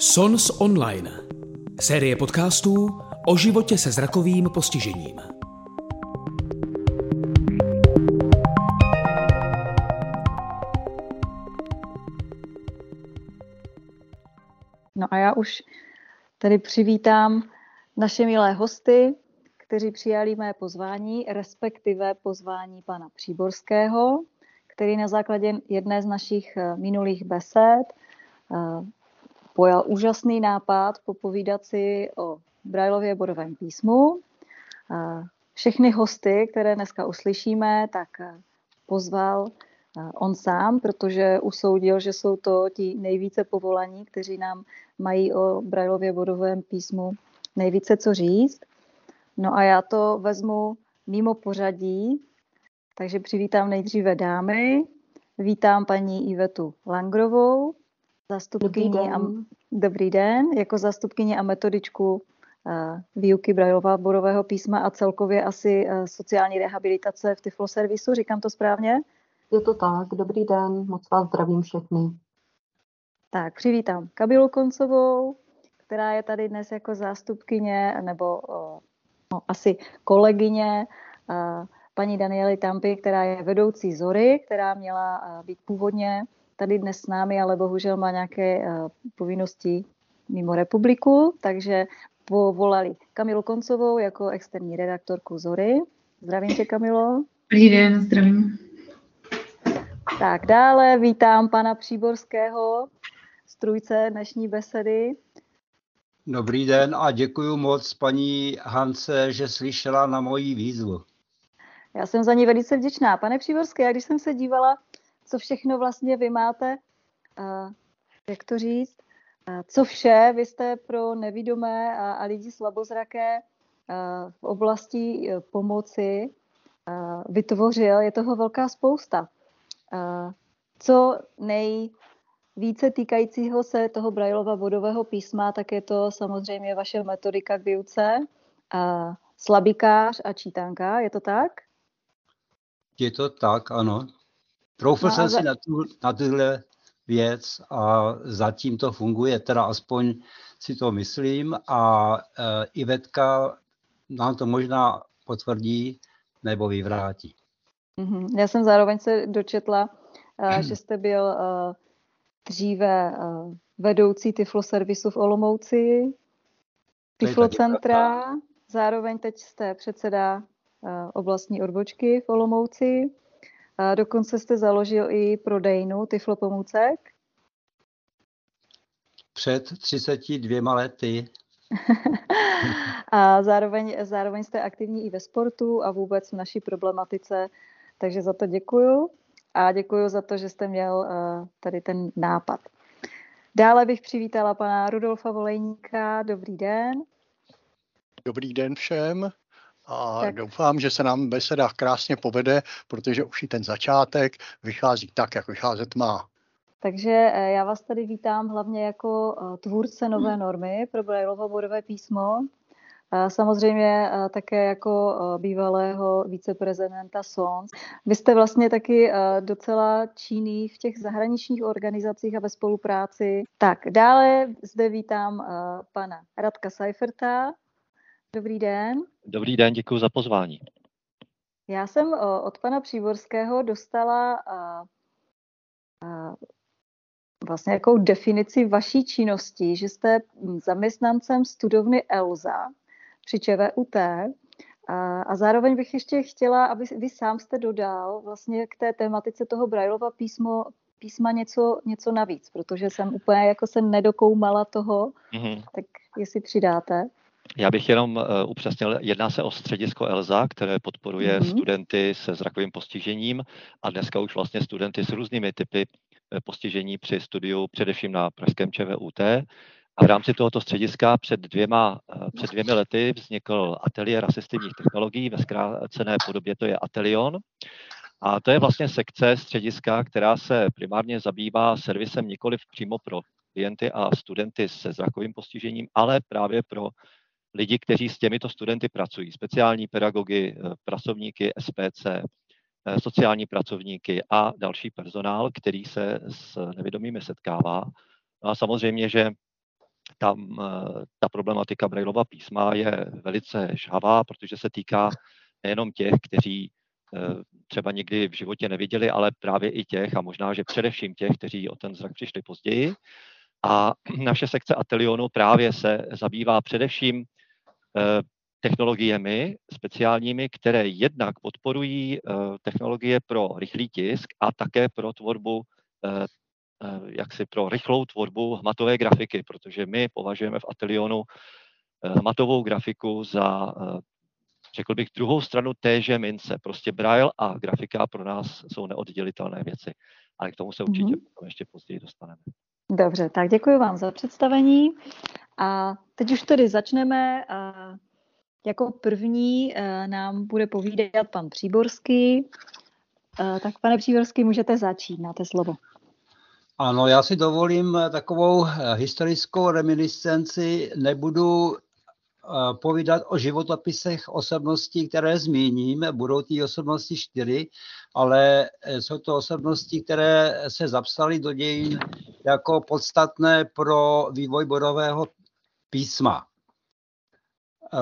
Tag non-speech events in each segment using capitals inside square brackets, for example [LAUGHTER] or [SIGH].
SONS Online. Série podcastů o životě se zrakovým postižením. No a já už tady přivítám naše milé hosty, kteří přijali mé pozvání, respektive pozvání pana Příborského, který na základě jedné z našich minulých besed eh, pojal úžasný nápad popovídat si o Brailově bodovém písmu. Eh, všechny hosty, které dneska uslyšíme, tak pozval on sám, protože usoudil, že jsou to ti nejvíce povolaní, kteří nám mají o Brailově bodovém písmu nejvíce co říct. No a já to vezmu mimo pořadí, takže přivítám nejdříve dámy. Vítám paní Ivetu Langrovou, zastupkyni den. A, Dobrý den, jako zastupkyni a metodičku uh, výuky Brajlova borového písma a celkově asi uh, sociální rehabilitace v Tiflo servisu, říkám to správně? Je to tak, dobrý den, moc vás zdravím všechny. Tak, přivítám Kabilu Koncovou, která je tady dnes jako zástupkyně nebo uh, no, asi kolegyně paní Daniely Tampy, která je vedoucí Zory, která měla být původně tady dnes s námi, ale bohužel má nějaké uh, povinnosti mimo republiku, takže povolali Kamilu Koncovou jako externí redaktorku Zory. Zdravím tě, Kamilo. Dobrý den, zdravím. Tak dále vítám pana Příborského, strůjce dnešní besedy. Dobrý den a děkuji moc paní Hance, že slyšela na moji výzvu. Já jsem za ní velice vděčná. Pane Příborský, já když jsem se dívala, co všechno vlastně vy máte, jak to říct, co vše vy jste pro nevidomé a, a lidi slabozraké v oblasti uh, pomoci vytvořil, je toho velká spousta. Co nej, více týkajícího se toho Braillova vodového písma, tak je to samozřejmě vaše metodika k výuce. Slabikář a čítanka, je to tak? Je to tak, ano. Troufl no jsem za... si na, tu, na tuhle věc a zatím to funguje, teda aspoň si to myslím a e, Ivetka nám to možná potvrdí nebo vyvrátí. Mm-hmm. Já jsem zároveň se dočetla, uh, že jste byl uh, dříve uh, vedoucí Tiflo servisu v Olomouci, Tiflo centra, zároveň teď jste předseda oblastní odbočky v Olomouci. Uh, dokonce jste založil i prodejnu Tiflo pomůcek. Před 32 lety. [LAUGHS] a zároveň, zároveň jste aktivní i ve sportu a vůbec v naší problematice, takže za to děkuju a děkuji za to, že jste měl uh, tady ten nápad. Dále bych přivítala pana Rudolfa Volejníka. Dobrý den. Dobrý den všem a tak. doufám, že se nám beseda krásně povede, protože už i ten začátek vychází tak, jak vycházet má. Takže eh, já vás tady vítám hlavně jako eh, tvůrce nové normy pro Braillovo bodové písmo. Samozřejmě také jako bývalého viceprezidenta SONS. Vy jste vlastně taky docela činný v těch zahraničních organizacích a ve spolupráci. Tak, dále zde vítám pana Radka Seiferta. Dobrý den. Dobrý den, děkuji za pozvání. Já jsem od pana Příborského dostala vlastně jakou definici vaší činnosti, že jste zaměstnancem studovny ELZA, při ČVUT. A, a zároveň bych ještě chtěla, aby vy sám jste dodal vlastně k té tematice toho Braillova písmo, písma něco, něco navíc, protože jsem úplně jako jsem nedokoumala toho, mm-hmm. tak jestli přidáte. Já bych jenom uh, upřesnil, jedná se o středisko ELZA, které podporuje mm-hmm. studenty se zrakovým postižením a dneska už vlastně studenty s různými typy eh, postižení při studiu, především na pražském ČVUT. A v rámci tohoto střediska před dvěma, eh, před dvěmi lety vznikl ateliér asistivních technologií, ve zkrácené podobě to je Atelion. A to je vlastně sekce střediska, která se primárně zabývá servisem nikoli přímo pro klienty a studenty se zrakovým postižením, ale právě pro lidi, kteří s těmito studenty pracují, speciální pedagogy, eh, pracovníky SPC, eh, sociální pracovníky a další personál, který se s nevědomými setkává. No a samozřejmě, že tam ta problematika Braillova písma je velice žhavá, protože se týká nejenom těch, kteří třeba někdy v životě neviděli, ale právě i těch a možná, že především těch, kteří o ten zrak přišli později. A naše sekce Atelionu právě se zabývá především technologiemi speciálními, které jednak podporují technologie pro rychlý tisk a také pro tvorbu jaksi pro rychlou tvorbu hmatové grafiky, protože my považujeme v Atelionu hmatovou grafiku za řekl bych, druhou stranu téže mince. Prostě Braille a grafika pro nás jsou neoddělitelné věci. Ale k tomu se určitě mm-hmm. ještě později dostaneme. Dobře, tak děkuji vám za představení. A teď už tedy začneme. Jako první nám bude povídat pan Příborský. Tak pane Příborský, můžete začít, máte slovo. Ano, já si dovolím takovou historickou reminiscenci. Nebudu povídat o životopisech osobností, které zmíním. Budou ty osobnosti čtyři, ale jsou to osobnosti, které se zapsaly do dějin jako podstatné pro vývoj bodového písma. E,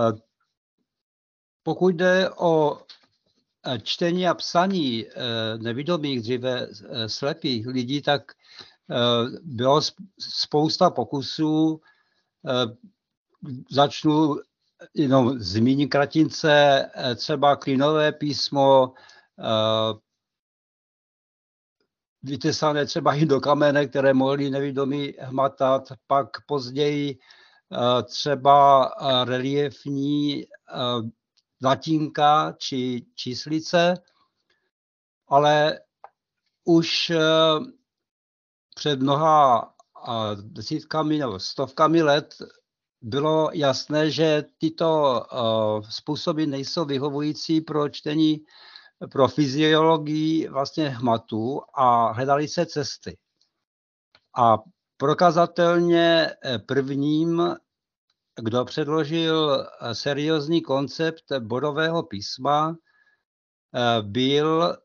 pokud jde o e, čtení a psaní nevidomých, dříve slepých lidí, tak bylo spousta pokusů začnu jenom zmíním kratince, eh, třeba klínové písmo, eh, vytesané třeba i do kamene, které mohli nevědomí hmatat, pak později eh, třeba reliefní latinka či číslice, ale už před mnoha desítkami nebo stovkami let bylo jasné, že tyto způsoby nejsou vyhovující pro čtení, pro fyziologii vlastně hmatu a hledali se cesty. A prokazatelně eh, prvním, kdo předložil eh, seriózní koncept bodového písma, byl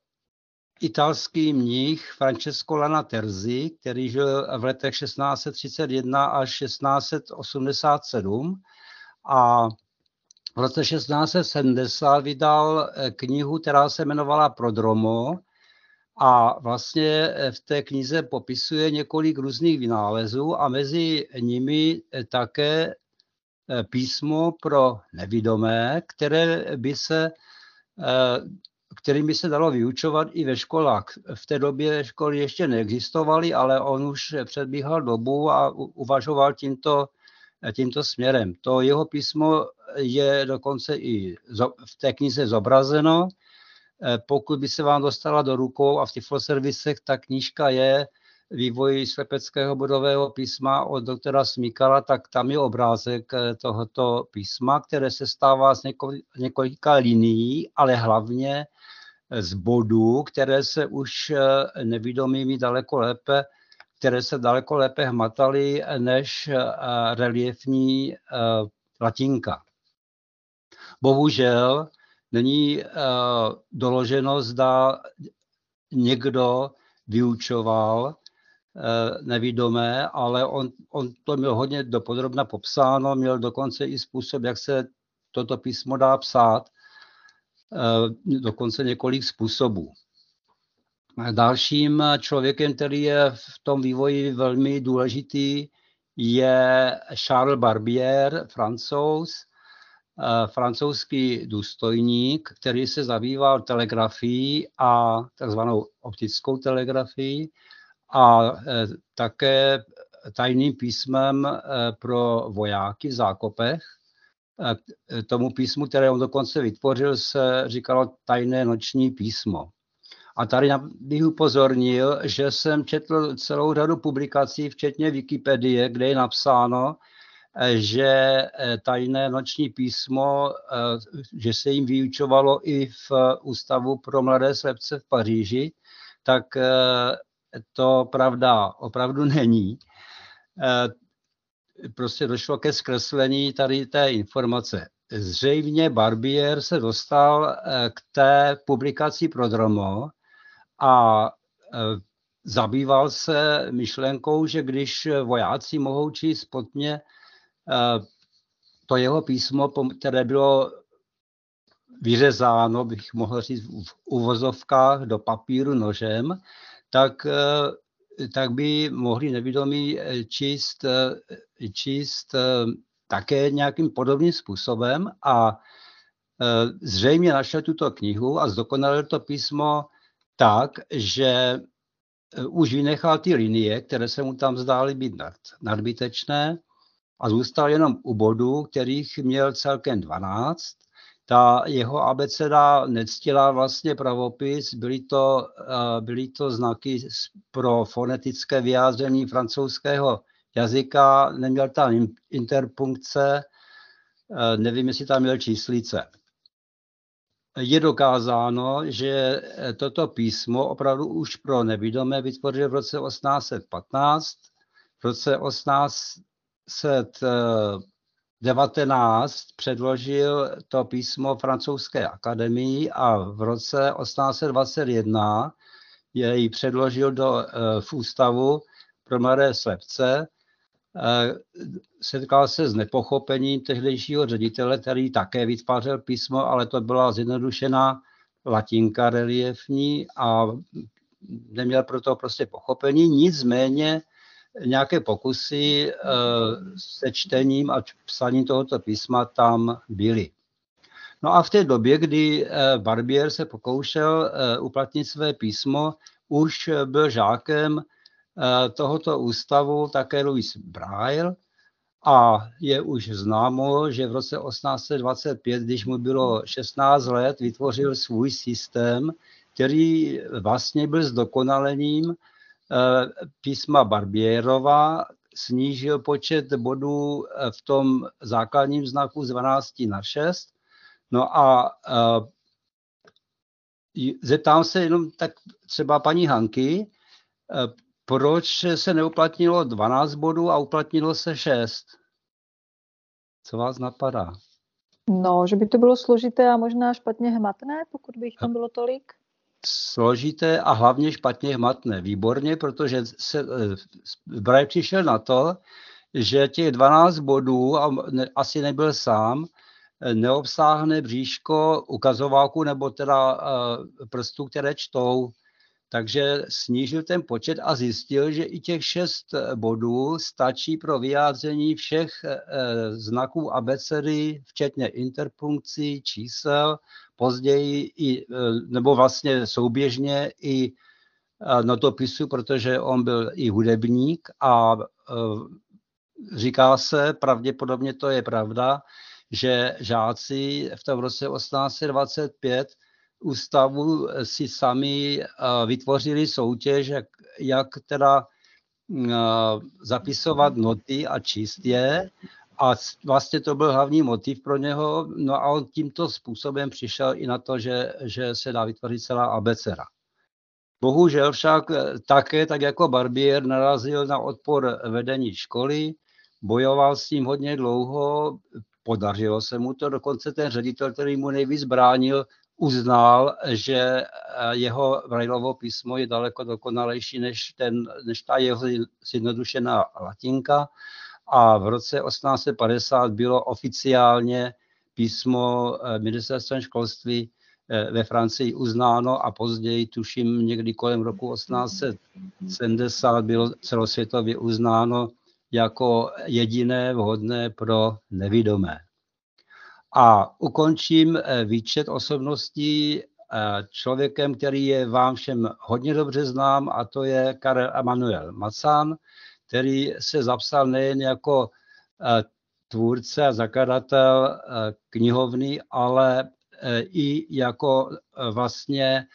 italský mních Francesco Lana Terzi, který žil v letech 1631 až 1687 a v roce 1670 vydal eh, knihu, která se jmenovala Prodromo a vlastně eh, v té knize popisuje několik různých vynálezů a mezi nimi eh, také písmo pro nevidomé, které by se kterými se dalo vyučovat i ve školách. V té době školy ještě neexistovaly, ale on už předbíhal dobu a uvažoval tímto, tímto směrem. To jeho písmo je dokonce i v té knize zobrazeno. Pokud by se vám dostala do rukou a v tifloservisech, ta knížka je vývoj slepeckého bodového písma od doktora Smíkala, tak tam je obrázek tohoto písma, které se stává z několika linií, ale hlavně z bodů, které se už eh, nevidomými daleko lépe, které se daleko lépe hmataly než eh, reliefní eh, latinka. Bohužel není doloženo, zda někdo vyučoval nevidomé, ale on, on to měl hodně dopodrobna popsáno, měl dokonce i způsob, jak se toto písmo dá psát. Eh, dokonce několik způsobů. Dalším člověkem, který je v tom vývoji velmi důležitý, je Charles Barbier, francouz, eh, francouzský důstojník, který se zabýval telegrafií a takzvanou optickou telegrafií a eh, také tajným písmem pro vojáky v zákopech tomu písmu, které on dokonce vytvořil, se říkalo tajné noční písmo. A tady bych upozornil, že jsem četl celou řadu publikací, včetně Wikipedie, kde je napsáno, že eh, tajné noční písmo, eh, že se jim vyučovalo i v Ústavu pro mladé slepce v Paříži, tak eh, to pravda opravdu [LAUGHS] není prostě došlo ke zkreslení tady té informace. Zřejmě Barbier se dostal k té publikaci Prodromo a eh, zabýval se myšlenkou, že když vojáci mohou číst pod mě to jeho písmo, které bylo vyřezáno, bych mohl říct, v uvozovkách do papíru nožem, tak, tak by mohli nevědomí číst, číst také nějakým podobným způsobem a zřejmě našel tuto knihu a zdokonalil to písmo tak, že už vynechal ty linie, které se mu tam zdály být nadbytečné a zůstal jenom u bodů, kterých měl celkem 12. Ta jeho abeceda nectila vlastně pravopis, byly to, eh, byly to znaky pro fonetické vyjádření francouzského jazyka, neměl tam interpunkce, eh, nevím, jestli tam měl číslice. Je dokázáno, že toto písmo opravdu už pro nevidomé vytvořil v roce 1815. V roce 18 1919 předložil to písmo francouzské akademii a v roce 1821 jej předložil do, eh, v ústavu pro mladé slepce. Eh, setkal se s nepochopením tehdejšího ředitele, který také vytvářel písmo, ale to byla zjednodušená latinka reliefní a neměl proto prostě pochopení. Nicméně nějaké pokusy eh, se čtením a psaním tohoto písma tam byly. No a v té době, kdy eh, Barbier se pokoušel eh, uplatnit své písmo, už byl žákem tohoto ústavu také Louis Braille a je už známo, že v roce 1825, když mu bylo 16 let, vytvořil svůj systém, který vlastně byl zdokonalením písma Barbierova snížil počet bodů eh, v tom základním znaku z 12 na 6. No a eh, zeptám se jenom tak třeba paní Hanky, proč se neuplatnilo 12 bodů a uplatnilo se 6? Co vás napadá? No, že by to bylo složité a možná špatně hmatné, pokud by jich tam bylo tolik složité a hlavně špatně hmatné. Výborně, protože se eh, Braj přišel na to, že těch 12 bodů, a ne, asi nebyl sám, eh, neobsáhne bříško ukazováku nebo teda uh, prstů, které čtou. Takže snížil ten počet a zjistil, že i těch šest bodů stačí pro vyjádření všech znaků abecedy, včetně interpunkcí, čísel později, i, e, nebo vlastně souběžně i e, notopisu, protože on byl i hudebník a e, říká se, pravděpodobně to je pravda, že žáci v tom roce 1825 ústavu si sami vytvořili soutěž, jak, jak teda zapisovat noty a číst je a vlastně to byl hlavní motiv pro něho. No a on tímto způsobem přišel i na to, že, že se dá vytvořit celá abecera. Bohužel však eh, také, tak jako Barbier, narazil na odpor vedení školy, bojoval s tím hodně dlouho, podařilo se mu to, dokonce ten ředitel, který mu nejvíc bránil, uznal, že eh, jeho Brailovo písmo je daleko dokonalejší než, ten, než ta jeho zjednodušená latinka a v roce 1850 bylo oficiálně písmo eh, ministerstvem školství eh, ve Francii uznáno a později, tuším někdy kolem roku 1870, bylo celosvětově uznáno jako jediné vhodné pro nevidomé. A ukončím eh, výčet osobností člověkem, který je vám všem hodně dobře znám, a to je Karel Emanuel Macan, který se zapsal nejen jako eh, tvůrce a zakladatel eh, knihovny, ale eh, i jako vlastně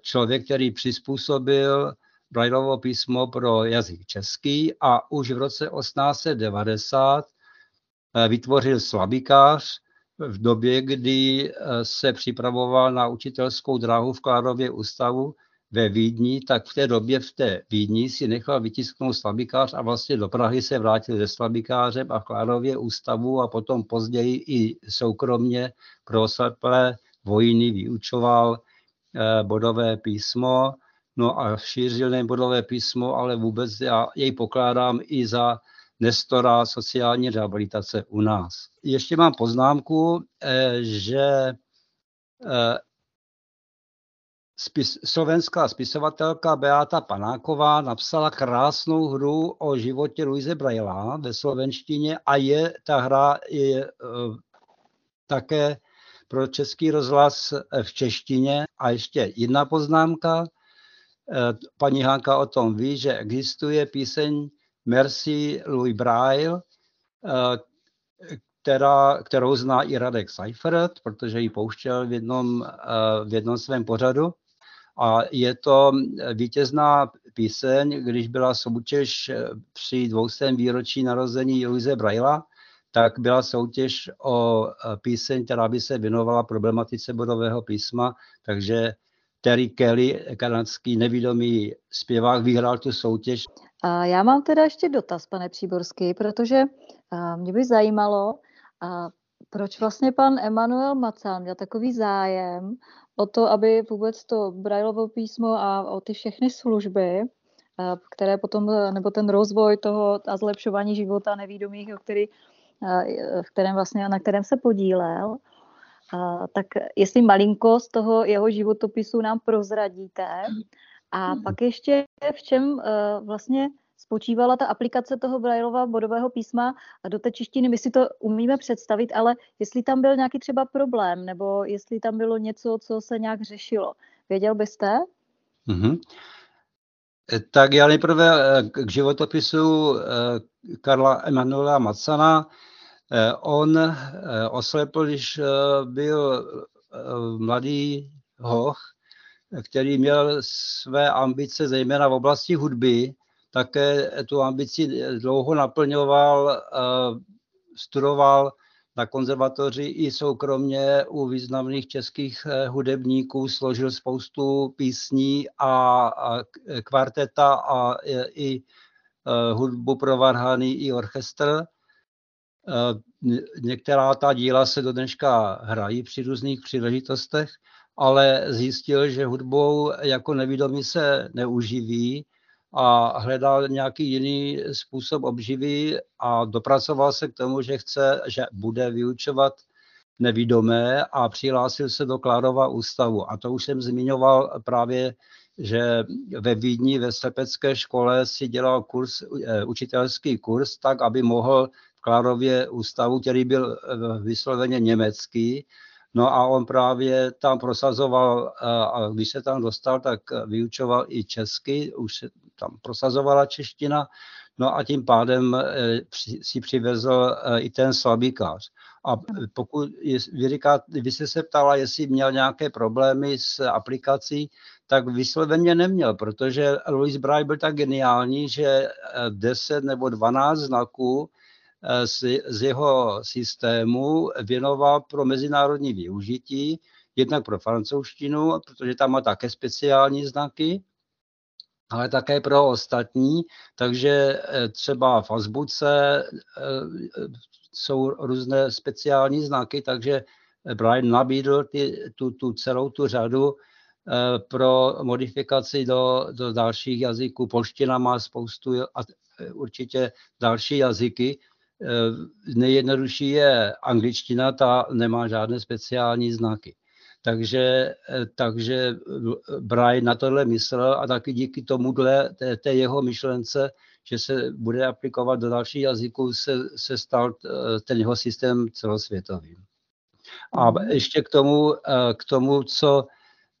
člověk, který přizpůsobil Brailovo písmo pro jazyk český a už v roce 1890 vytvořil slabikář v době, kdy se připravoval na učitelskou dráhu v Klárově ústavu, ve Vídni, tak v té době v té Vídni si nechal vytisknout slabikář a vlastně do Prahy se vrátil ze slabikářem a v Klárově ústavu a potom později i soukromně pro slepé vojny vyučoval eh, bodové písmo, no a šířil nejen bodové písmo, ale vůbec já jej pokládám i za Nestora sociální rehabilitace u nás. Ještě mám poznámku, že spis, slovenská spisovatelka Beata Panáková napsala krásnou hru o životě Louise Brailla ve slovenštině a je ta hra je uh, také pro český rozhlas v češtině. A ještě jedna poznámka. Uh, paní Hanka o tom ví, že existuje píseň Merci Louis Braille, uh, která, kterou zná i Radek Seifert, protože ji pouštěl v jednom, v jednom svém pořadu. A je to vítězná píseň, když byla soutěž při 200. výročí narození Louise Brailla, tak byla soutěž o píseň, která by se věnovala problematice bodového písma, takže Terry Kelly, kanadský nevědomý zpěvák, vyhrál tu soutěž. A já mám teda ještě dotaz, pane Příborský, protože mě by zajímalo, proč vlastně pan Emanuel Macan měl takový zájem o to, aby vůbec to Braillovo písmo a o ty všechny služby, eh, které potom, nebo ten rozvoj toho a zlepšování života nevídomých, o který, eh, v kterém vlastně, na kterém se podílel, tak jestli malinko z toho jeho životopisu nám prozradíte. A hmm. pak ještě v čem eh, vlastně spočívala ta aplikace toho Braillova bodového písma do té češtiny. My si to umíme představit, ale jestli tam byl nějaký třeba problém, nebo jestli tam bylo něco, co se nějak řešilo. Věděl byste? Mm-hmm. Tak já nejprve eh, k životopisu eh, Karla Emanuela Macana. On oslepl, když byl mladý hoch, který měl své ambice zejména v oblasti hudby také tu ambici dlouho naplňoval, eh, studoval na konzervatoři i soukromně u významných českých eh, hudebníků, složil spoustu písní a, a kvarteta a i eh, hudbu pro varhany i orchestr. Některá ta díla se do dneška hrají při různých příležitostech, ale zjistil, že hudbou jako nevědomí se neuživí, a hledal nějaký jiný způsob obživy a dopracoval se k tomu, že chce, že bude vyučovat nevidomé a přihlásil se do Klárova ústavu. A to už jsem zmiňoval právě, že ve Vídni ve slepecké škole si dělal kurz, eh, učitelský kurz tak, aby mohl v Klárově ústavu, který byl eh, vysloveně německý, No a on právě tam prosazoval, a když se tam dostal, tak vyučoval i česky, už se tam prosazovala čeština, no a tím pádem e, si přivezl e, i ten slabíkář. A pokud vy, říká, vy jste se ptala, jestli měl nějaké problémy s aplikací, tak vysloveně neměl, protože Louis Braille byl tak geniální, že 10 e, nebo 12 znaků z, z jeho systému věnoval pro mezinárodní využití, jednak pro francouzštinu, protože tam má také speciální znaky, ale také pro ostatní. Takže eh, třeba v azbuce eh, jsou různé speciální znaky, takže Brian nabídl ty, tu, tu celou tu řadu pro modifikaci do, do dalších jazyků. Polština má spoustu a určitě další jazyky, Eh, nejjednodušší je angličtina, ta nemá žádné speciální znaky. Takže, eh, takže Brian na tohle myslel a taky díky tomuhle, té, té jeho myšlence, že se bude aplikovat do dalších jazyků, se, se stal eh, ten jeho systém celosvětovým. A ještě k tomu, k tomu co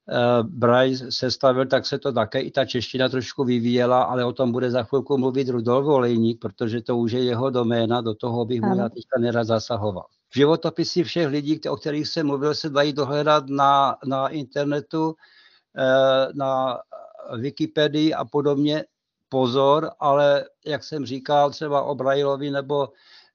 Eh, Bryce sestavil, tak se to také i ta čeština trošku vyvíjela, ale o tom bude za chvilku mluvit Rudolf Olejník, protože to už je jeho doména, do toho bych mu já teďka nerad zasahoval. Životopisy všech lidí, o kterých jsem mluvil, se dají dohledat na, na internetu, eh, na Wikipedii a podobně. Pozor, ale jak jsem říkal, třeba o Brailovi nebo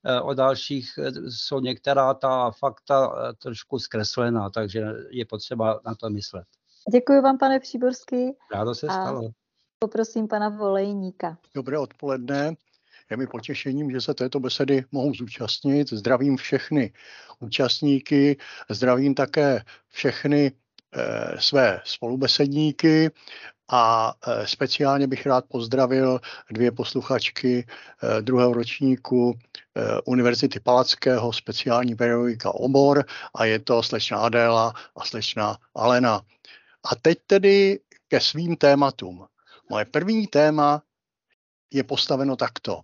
eh, o dalších jsou některá ta fakta trošku zkreslená, takže je potřeba na to myslet. Děkuji vám, pane Příborský. Rádo se stalo. A poprosím pana Volejníka. Dobré odpoledne. Je mi potěšením, že se této besedy mohou zúčastnit. Zdravím všechny účastníky, zdravím také všechny e, své spolubesedníky a e, speciálně bych rád pozdravil dvě posluchačky e, druhého ročníku e, Univerzity Palackého, speciální pedagogika obor a je to slečna Adéla a slečna Alena. A teď tedy ke svým tématům. Moje první téma je postaveno takto.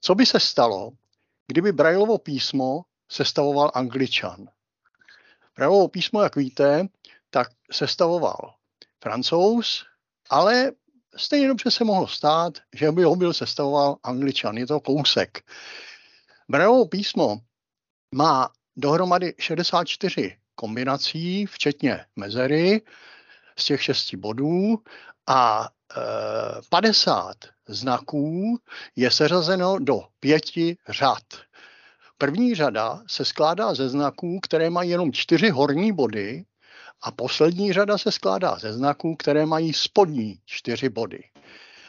Co by se stalo, kdyby Brailovo písmo sestavoval angličan? Brailovo písmo, jak víte, tak sestavoval francouz, ale stejně dobře se mohlo stát, že by ho byl sestavoval angličan. Je to kousek. Brailovo písmo má dohromady 64 kombinací, včetně mezery, z těch šesti bodů a e, 50 znaků je seřazeno do pěti řad. První řada se skládá ze znaků, které mají jenom čtyři horní body a poslední řada se skládá ze znaků, které mají spodní čtyři body.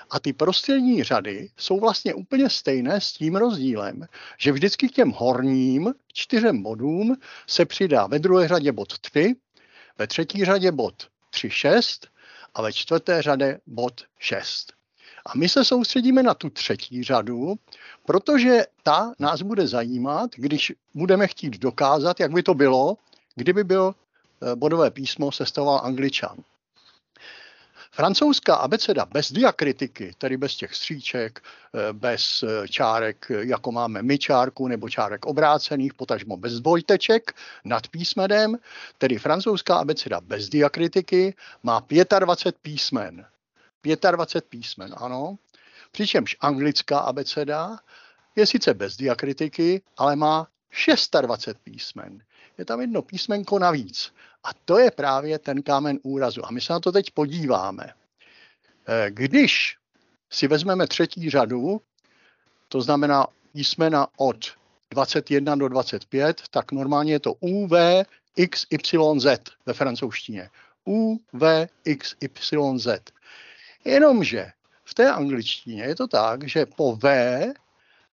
A ty prostřední řady jsou vlastně úplně stejné s tím rozdílem, že vždycky k těm horním čtyřem bodům se přidá ve druhé řadě bod 3, ve třetí řadě bod 3, 6 a ve čtvrté řadě bod 6. A my se soustředíme na tu třetí řadu, protože ta nás bude zajímat, když budeme chtít dokázat, jak by to bylo, kdyby byl eh, bodové písmo sestavoval angličan. Francouzská abeceda bez diakritiky, tedy bez těch stříček, eh, bez eh, čárek, jako máme my čárku, nebo čárek obrácených, potažmo bez dvojteček nad písmenem, tedy francouzská abeceda bez diakritiky má 25 písmen. 25 písmen, ano. Přičemž anglická abeceda je sice bez diakritiky, ale má 26 písmen. Je tam jedno písmenko navíc. A to je právě ten kámen úrazu. A my se na to teď podíváme. Eh, když si vezmeme třetí řadu, to znamená písmena od 21 do 25, tak normálně je to U, V, X, Y, Z ve francouzštině. U, V, X, Y, Z. Jenomže v té angličtině je to tak, že po V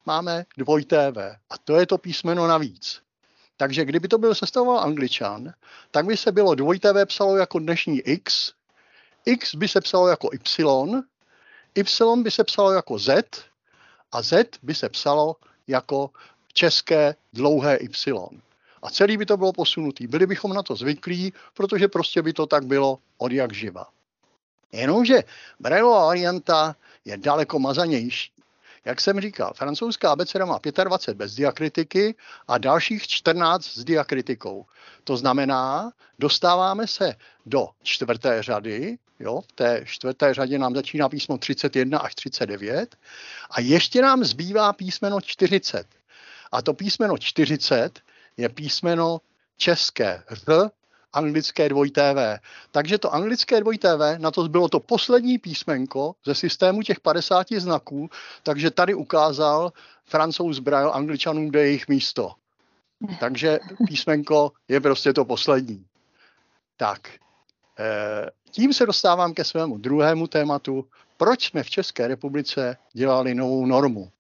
máme dvojité V a to je to písmeno navíc. Takže kdyby to byl sestavoval angličan, tak by se bylo dvojité V psalo jako dnešní X, X by se psalo jako Y, Y by se psalo jako Z a Z by se psalo jako české dlouhé Y. A celý by to bylo posunutý. Byli bychom na to zvyklí, protože prostě by to tak bylo od jak živa. Jenomže Brailleová varianta je daleko mazanější. Jak jsem říkal, francouzská abeceda má 25 bez diakritiky a dalších 14 s diakritikou. To znamená, dostáváme se do čtvrté řady, jo, v té čtvrté řadě nám začíná písmo 31 až 39 a ještě nám zbývá písmeno 40. A to písmeno 40 je písmeno české R anglické dvojité V. Takže to anglické dvojité V, na to bylo to poslední písmenko ze systému těch 50 znaků, takže tady ukázal francouz Braille angličanům, kde je jejich místo. Takže písmenko je prostě to poslední. Tak, eh, tím se dostávám ke svému druhému tématu. Proč jsme v České republice dělali novou normu?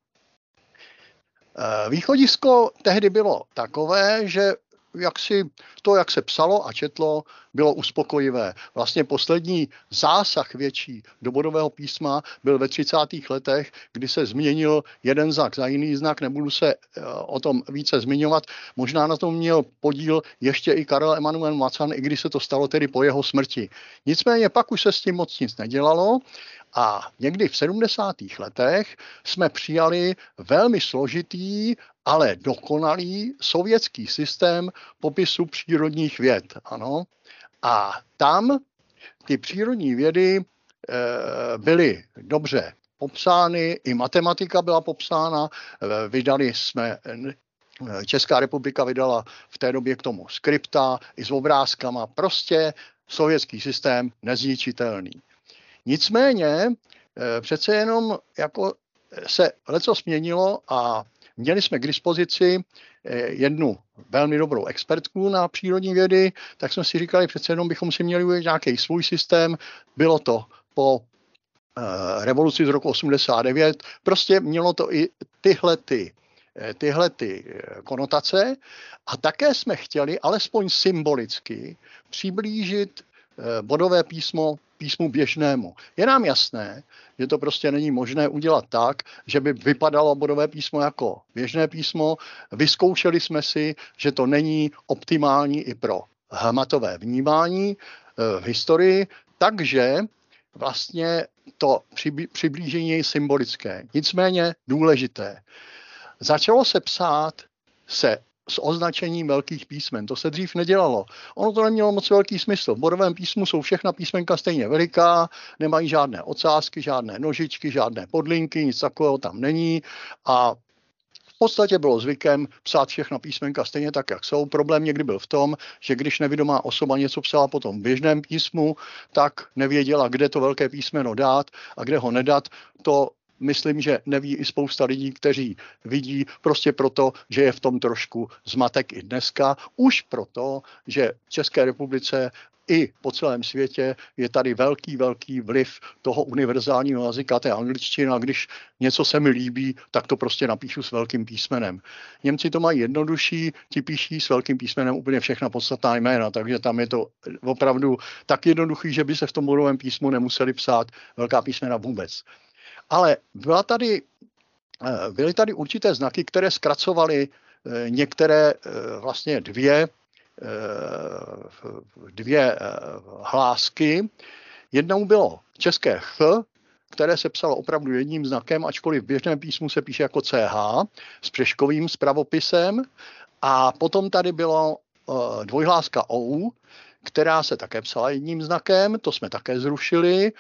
Eh, východisko tehdy bylo takové, že jak si to, jak se psalo a četlo, bylo uspokojivé. Vlastně poslední zásah větší do bodového písma byl ve 30. letech, kdy se změnil jeden znak za jiný znak, nebudu se eh, o tom více zmiňovat. Možná na tom měl podíl ještě i Karel Emanuel Macan, i když se to stalo tedy po jeho smrti. Nicméně pak už se s tím moc nic nedělalo a někdy v 70. letech jsme přijali velmi složitý, ale dokonalý sovětský systém popisu přírodních věd. Ano. A tam ty přírodní vědy e, byly dobře popsány, i matematika byla popsána, e, vydali jsme Česká republika vydala v té době k tomu skripta i s obrázkama. Prostě sovětský systém nezničitelný. Nicméně eh, přece jenom jako se leco změnilo a měli jsme k dispozici eh, jednu velmi dobrou expertku na přírodní vědy, tak jsme si říkali, přece jenom bychom si měli udělat nějaký svůj systém. Bylo to po eh, revoluci z roku 89. Prostě mělo to i tyhle ty, tyhle ty konotace a také jsme chtěli alespoň symbolicky přiblížit bodové písmo písmu běžnému. Je nám jasné, že to prostě není možné udělat tak, že by vypadalo bodové písmo jako běžné písmo. Vyzkoušeli jsme si, že to není optimální i pro hmatové vnímání v historii, takže vlastně to přiblížení je symbolické, nicméně důležité. Začalo se psát se s označením velkých písmen. To se dřív nedělalo. Ono to nemělo moc velký smysl. V bodovém písmu jsou všechna písmenka stejně veliká, nemají žádné ocásky, žádné nožičky, žádné podlinky, nic takového tam není a podstatě bylo zvykem psát všechna písmenka stejně tak, jak jsou. Problém někdy byl v tom, že když nevidomá osoba něco psala potom v běžném písmu, tak nevěděla, kde to velké písmeno dát a kde ho nedat. To myslím, že neví i spousta lidí, kteří vidí prostě proto, že je v tom trošku zmatek i dneska. Už proto, že v České republice i po celém světě je tady velký, velký vliv toho univerzálního jazyka, té angličtiny a když něco se mi líbí, tak to prostě napíšu s velkým písmenem. Němci to mají jednodušší, ti píší s velkým písmenem úplně všechna podstatná jména, takže tam je to opravdu tak jednoduchý, že by se v tom bodovém písmu nemuseli psát velká písmena vůbec. Ale byla tady, eh, byly tady určité znaky, které zkracovaly eh, některé eh, vlastně dvě dvě hlásky. Jednou bylo české ch, které se psalo opravdu jedním znakem, ačkoliv v běžném písmu se píše jako CH s přeškovým spravopisem. A potom tady bylo dvojhláska OU, která se také psala jedním znakem, to jsme také zrušili.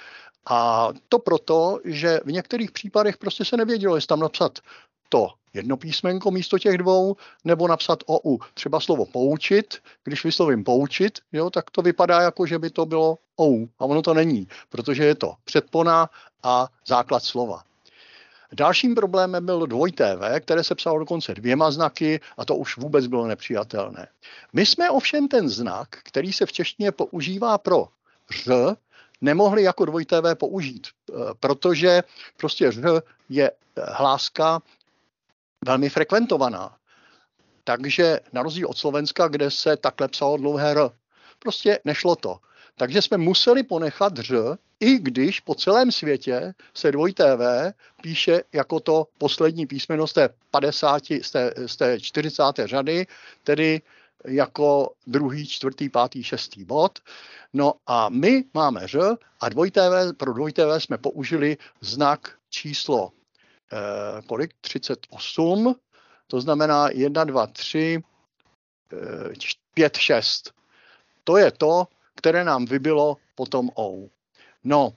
A to proto, že v některých případech prostě se nevědělo, jestli tam napsat to jedno písmenko místo těch dvou, nebo napsat OU. Třeba slovo poučit, když vyslovím poučit, jo, tak to vypadá jako, že by to bylo OU. A ono to není, protože je to předpona a základ slova. Dalším problémem byl dvojité V, které se psalo dokonce dvěma znaky a to už vůbec bylo nepřijatelné. My jsme ovšem ten znak, který se v češtině používá pro ř, nemohli jako dvojité V použít, eh, protože prostě ř je hláska velmi frekventovaná. Takže na rozdíl od Slovenska, kde se takhle psalo dlouhé R, prostě nešlo to. Takže jsme museli ponechat ř, i když po celém světě se dvojité V píše jako to poslední písmeno z té 50, z té, z té 40. řady, tedy jako druhý, čtvrtý, pátý, šestý bod. No a my máme ř a dvojité v, pro dvojité v jsme použili znak číslo eh, kolik? 38, to znamená 1, 2, 3, 5, 6. To je to, které nám vybilo potom OU. No,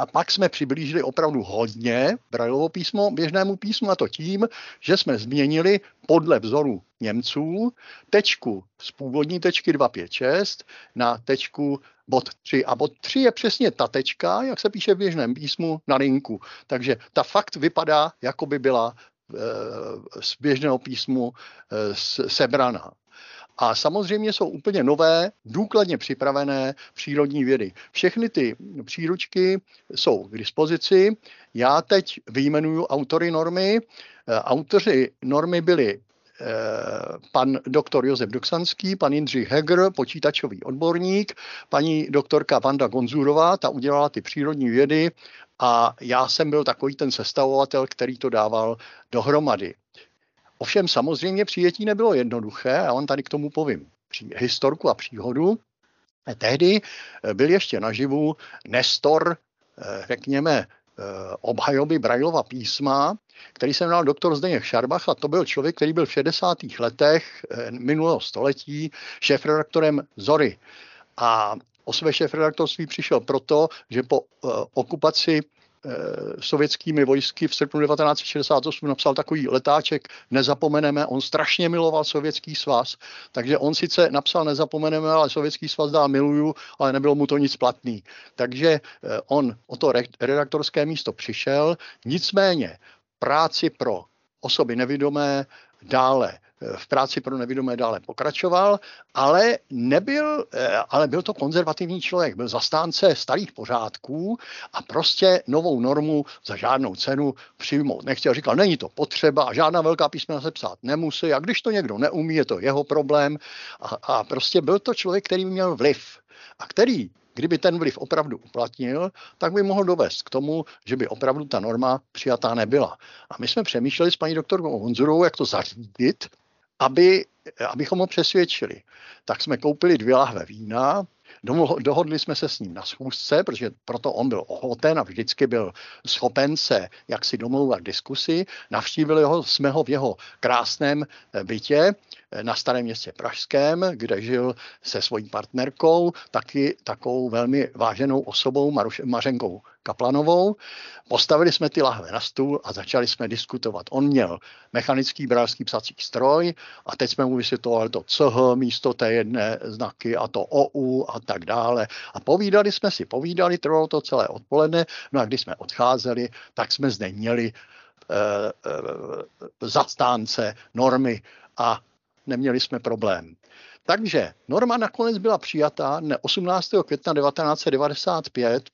a pak jsme přiblížili opravdu hodně Braillovo písmo běžnému písmu a to tím, že jsme změnili podle vzoru Němců tečku z původní tečky 256 na tečku bod 3. A bod 3 je přesně ta tečka, jak se píše v běžném písmu na linku. Takže ta fakt vypadá, jako by byla e, z běžného písmu e, sebraná. A samozřejmě jsou úplně nové, důkladně připravené přírodní vědy. Všechny ty příručky jsou k dispozici. Já teď vyjmenuju autory normy. Eh, autoři normy byli eh, pan doktor Josef Doksanský, pan Jindřich Heger, počítačový odborník, paní doktorka Vanda Gonzurová, ta udělala ty přírodní vědy a já jsem byl takový ten sestavovatel, který to dával dohromady. Ovšem samozřejmě přijetí nebylo jednoduché a on tady k tomu povím historku a příhodu. Tehdy eh, byl ještě naživu Nestor, eh, řekněme, eh, obhajoby Brajlova písma, který se jmenoval doktor Zdeněk Šarbach a to byl člověk, který byl v 60. letech minulého století šéfredaktorem Zory. A o své šéfredaktorství přišel proto, že po okupaci Eh, sovětskými vojsky v srpnu 1968 napsal takový letáček Nezapomeneme. On strašně miloval sovětský svaz, takže on sice napsal Nezapomeneme, ale sovětský svaz dál miluju, ale nebylo mu to nic platný. Takže eh, on o to redaktorské místo přišel, nicméně práci pro osoby nevidomé dále v práci pro nevidomé dále pokračoval, ale nebyl, eh, ale byl to konzervativní člověk, byl zastánce starých pořádků a prostě novou normu za žádnou cenu přijmout nechtěl. Říkal, není to potřeba a žádná velká písmena se psát nemusí a když to někdo neumí, je to jeho problém a, a prostě byl to člověk, který měl vliv a který kdyby ten vliv opravdu uplatnil, tak by mohl dovést k tomu, že by opravdu ta norma přijatá nebyla. A my jsme přemýšleli s paní doktorkou Honzurovou, jak to zařídit, aby, abychom ho přesvědčili. Tak jsme koupili dvě lahve vína, Dohodli jsme se s ním na schůzce, protože proto on byl ochoten a vždycky byl schopen se jak si domlouvat diskusi. Navštívili ho, jsme ho v jeho krásném bytě na Starém městě Pražském, kde žil se svojí partnerkou, taky takovou velmi váženou osobou Maruš, Mařenkou Kaplanovou. Postavili jsme ty lahve na stůl a začali jsme diskutovat. On měl mechanický bralský psací stroj a teď jsme mu vysvětlovali to CH místo té jedné znaky a to OU a tak dále. A povídali jsme si, povídali, trvalo to celé odpoledne, no a když jsme odcházeli, tak jsme zde měli e, e, zastánce normy a neměli jsme problém. Takže norma nakonec byla přijatá 18. května 1995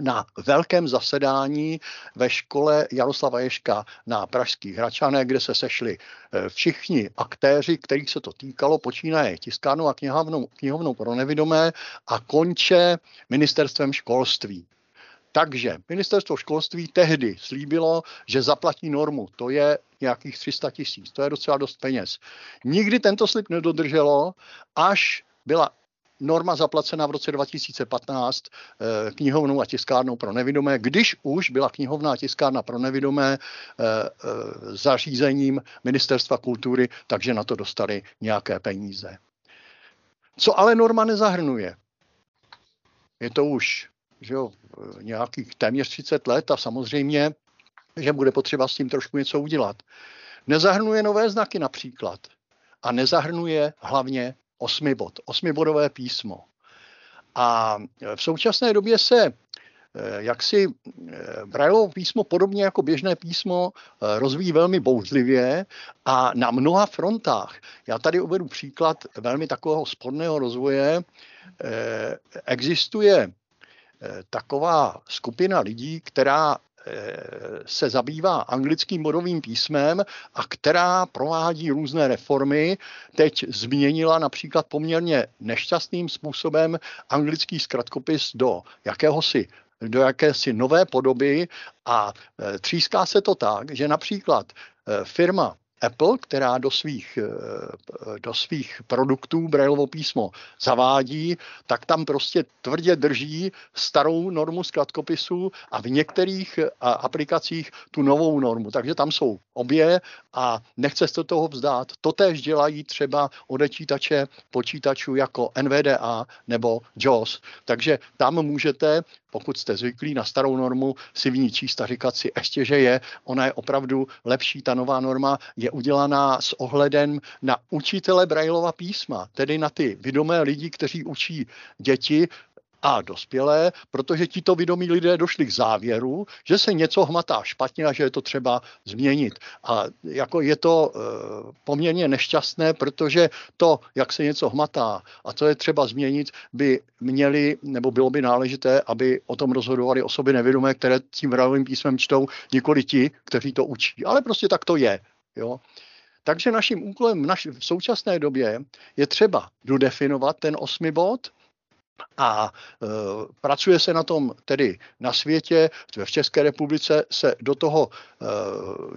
na velkém zasedání ve škole Jaroslava Ješka na Pražských Hračanech, kde se sešli eh, všichni aktéři, kterých se to týkalo, počínaje tiskárnou a knihovnou, knihovnou pro nevidomé a konče ministerstvem školství. Takže ministerstvo školství tehdy slíbilo, že zaplatí normu. To je nějakých 300 tisíc. To je docela dost peněz. Nikdy tento slib nedodrželo, až byla norma zaplacená v roce 2015 eh, knihovnou a tiskárnou pro nevidomé, když už byla knihovná a tiskárna pro nevidomé eh, eh, zařízením Ministerstva kultury, takže na to dostali nějaké peníze. Co ale norma nezahrnuje? Je to už že jo, nějakých téměř 30 let a samozřejmě, že bude potřeba s tím trošku něco udělat. Nezahrnuje nové znaky například a nezahrnuje hlavně osmibod, osmibodové písmo. A v současné době se eh, jak si eh, Brailleovo písmo, podobně jako běžné písmo, eh, rozvíjí velmi bouřlivě a na mnoha frontách. Já tady uvedu příklad velmi takového spodného rozvoje. Existuje taková skupina lidí, která se zabývá anglickým bodovým písmem a která provádí různé reformy. Teď změnila například poměrně nešťastným způsobem anglický zkratkopis do jakéhosi do jakési nové podoby a e, tříská se to tak, že například e, firma Apple, která do svých, eh, do svých produktů Brailleovo písmo zavádí, tak tam prostě tvrdě drží starou normu zkratkopisu a v některých eh, aplikacích tu novou normu. Takže tam jsou obě a nechce se toho vzdát. Totéž dělají třeba odečítače počítačů jako NVDA nebo JAWS. Takže tam můžete pokud jste zvyklí na starou normu, si v ní číst a říkat si ještě, že je, ona je opravdu lepší, ta nová norma je udělaná s ohledem na učitele Braillova písma, tedy na ty vědomé lidi, kteří učí děti, a dospělé, protože tito vědomí lidé došli k závěru, že se něco hmatá špatně a že je to třeba změnit. A jako je to e, poměrně nešťastné, protože to, jak se něco hmatá a co je třeba změnit, by měli, nebo bylo by náležité, aby o tom rozhodovali osoby nevědomé, které tím vrávým písmem čtou, nikoli ti, kteří to učí. Ale prostě tak to je. Jo. Takže naším úkolem v, naši, v současné době je třeba dodefinovat ten osmi bod, a e, pracuje se na tom tedy na světě, v České republice se do toho e,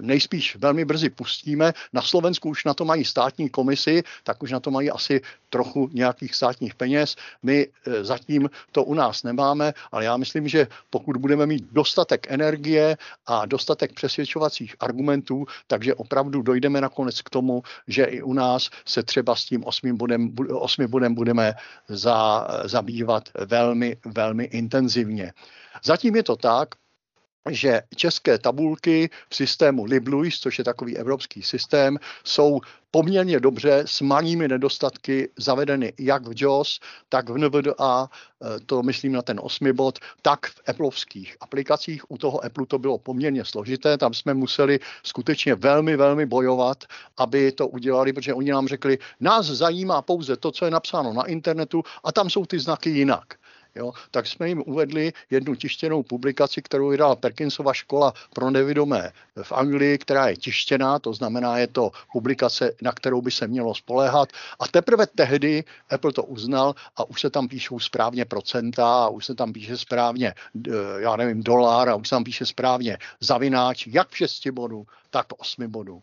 nejspíš velmi brzy pustíme. Na Slovensku už na to mají státní komisi, tak už na to mají asi trochu nějakých státních peněz. My e, zatím to u nás nemáme, ale já myslím, že pokud budeme mít dostatek energie a dostatek přesvědčovacích argumentů, takže opravdu dojdeme nakonec k tomu, že i u nás se třeba s tím osmým bodem, osmi bodem budeme za, zabývat používat velmi, velmi intenzivně. Zatím je to tak, že české tabulky v systému LibLuis, což je takový evropský systém, jsou poměrně dobře s malými nedostatky zavedeny jak v JOS, tak v NVDA, e, to myslím na ten osmi bod, tak v Appleovských aplikacích. U toho Apple to bylo poměrně složité, tam jsme museli skutečně velmi, velmi bojovat, aby to udělali, protože oni nám řekli, nás zajímá pouze to, co je napsáno na internetu a tam jsou ty znaky jinak. Jo, tak jsme jim uvedli jednu tištěnou publikaci, kterou vydala Perkinsova škola pro nevidomé v Anglii, která je tištěná, to znamená, je to publikace, na kterou by se mělo spoléhat. A teprve tehdy Apple to uznal a už se tam píšou správně procenta, a už se tam píše správně, já nevím, dolar, a už se tam píše správně zavináč, jak v 6 bodů, tak v 8 bodů.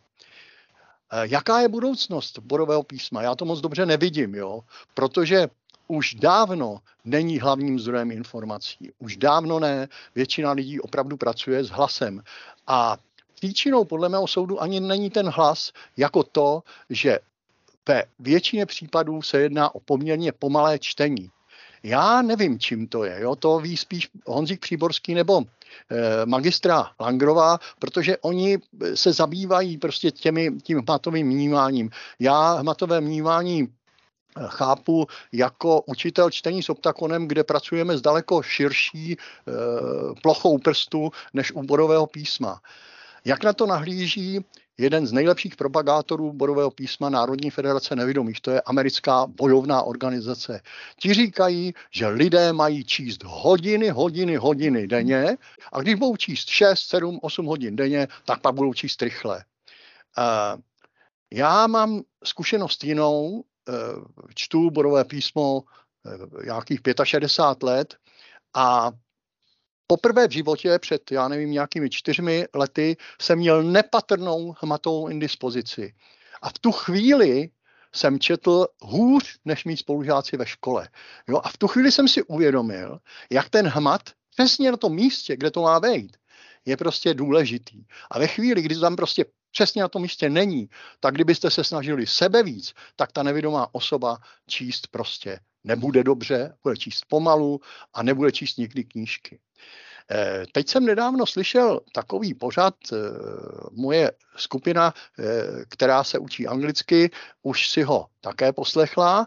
Eh, jaká je budoucnost borového písma? Já to moc dobře nevidím, jo? protože už dávno není hlavním zdrojem informací. Už dávno ne. Většina lidí opravdu pracuje s hlasem. A příčinou podle mého soudu ani není ten hlas jako to, že ve většině případů se jedná o poměrně pomalé čtení. Já nevím, čím to je. Jo? To ví spíš Honzik Příborský nebo eh, magistra Langrová, protože oni se zabývají prostě těmi, tím hmatovým vnímáním. Já hmatové vnímání chápu jako učitel čtení s optakonem, kde pracujeme s daleko širší e, plochou prstu než u borového písma. Jak na to nahlíží jeden z nejlepších propagátorů borového písma Národní federace nevidomých, to je americká bojovná organizace. Ti říkají, že lidé mají číst hodiny, hodiny, hodiny denně a když budou číst 6, 7, 8 hodin denně, tak pak budou číst rychle. Uh, já mám zkušenost jinou, čtu borové písmo uh, nějakých 65 let a Poprvé v životě před, já nevím, nějakými čtyřmi lety jsem měl nepatrnou hmatovou indispozici. A v tu chvíli jsem četl hůř než mý spolužáci ve škole. Jo? A v tu chvíli jsem si uvědomil, jak ten hmat přesně na tom místě, kde to má být, je prostě důležitý. A ve chvíli, kdy tam prostě přesně na tom místě není, tak kdybyste se snažili sebe víc, tak ta nevědomá osoba číst prostě nebude dobře, bude číst pomalu a nebude číst nikdy knížky. Eh, teď jsem nedávno slyšel takový pořad, eh, moje skupina, eh, která se učí anglicky, už si ho také poslechla,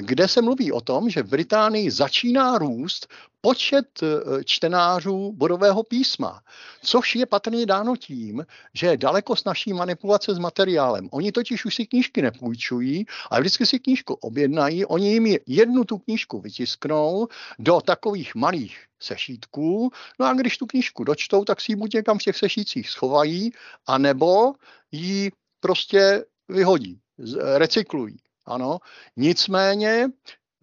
kde se mluví o tom, že v Británii začíná růst počet čtenářů bodového písma, což je patrně dáno tím, že je daleko snaží manipulace s materiálem. Oni totiž už si knížky nepůjčují, ale vždycky si knížku objednají, oni jim jednu tu knížku vytisknou do takových malých sešítků. No a když tu knížku dočtou, tak si ji buď někam v těch sešítcích schovají, anebo ji prostě vyhodí, recyklují. Ano. Nicméně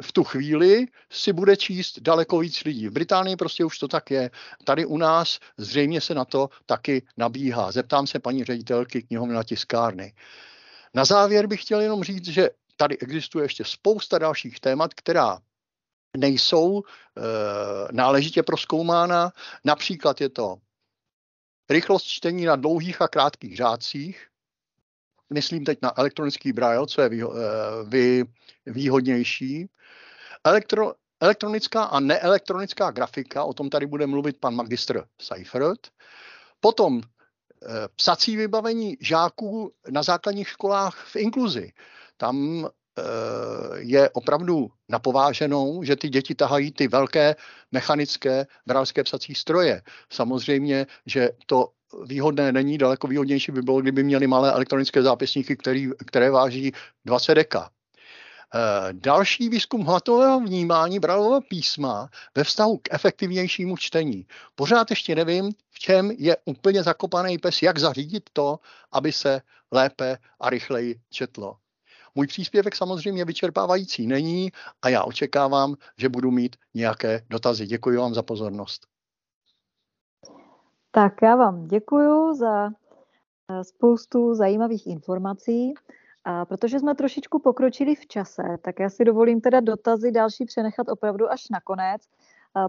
v tu chvíli si bude číst daleko víc lidí. V Británii prostě už to tak je. Tady u nás zřejmě se na to taky nabíhá. Zeptám se paní ředitelky knihovny na tiskárny. Na závěr bych chtěl jenom říct, že tady existuje ještě spousta dalších témat, která nejsou e, náležitě proskoumána. Například je to rychlost čtení na dlouhých a krátkých řádcích. Myslím teď na elektronický braille, co je výho, e, vý, výhodnější. Elektro, elektronická a neelektronická grafika, o tom tady bude mluvit pan magistr Seifert. Potom e, psací vybavení žáků na základních školách v inkluzi. Tam je opravdu napováženou, že ty děti tahají ty velké mechanické bralské psací stroje. Samozřejmě, že to výhodné není, daleko výhodnější by bylo, kdyby měli malé elektronické zápisníky, který, které váží 20 deka. E, další výzkum hmatového vnímání bralového písma ve vztahu k efektivnějšímu čtení. Pořád ještě nevím, v čem je úplně zakopaný pes, jak zařídit to, aby se lépe a rychleji četlo. Můj příspěvek samozřejmě vyčerpávající není a já očekávám, že budu mít nějaké dotazy. Děkuji vám za pozornost. Tak já vám děkuji za eh, spoustu zajímavých informací. A protože jsme trošičku pokročili v čase, tak já si dovolím teda dotazy další přenechat opravdu až na konec.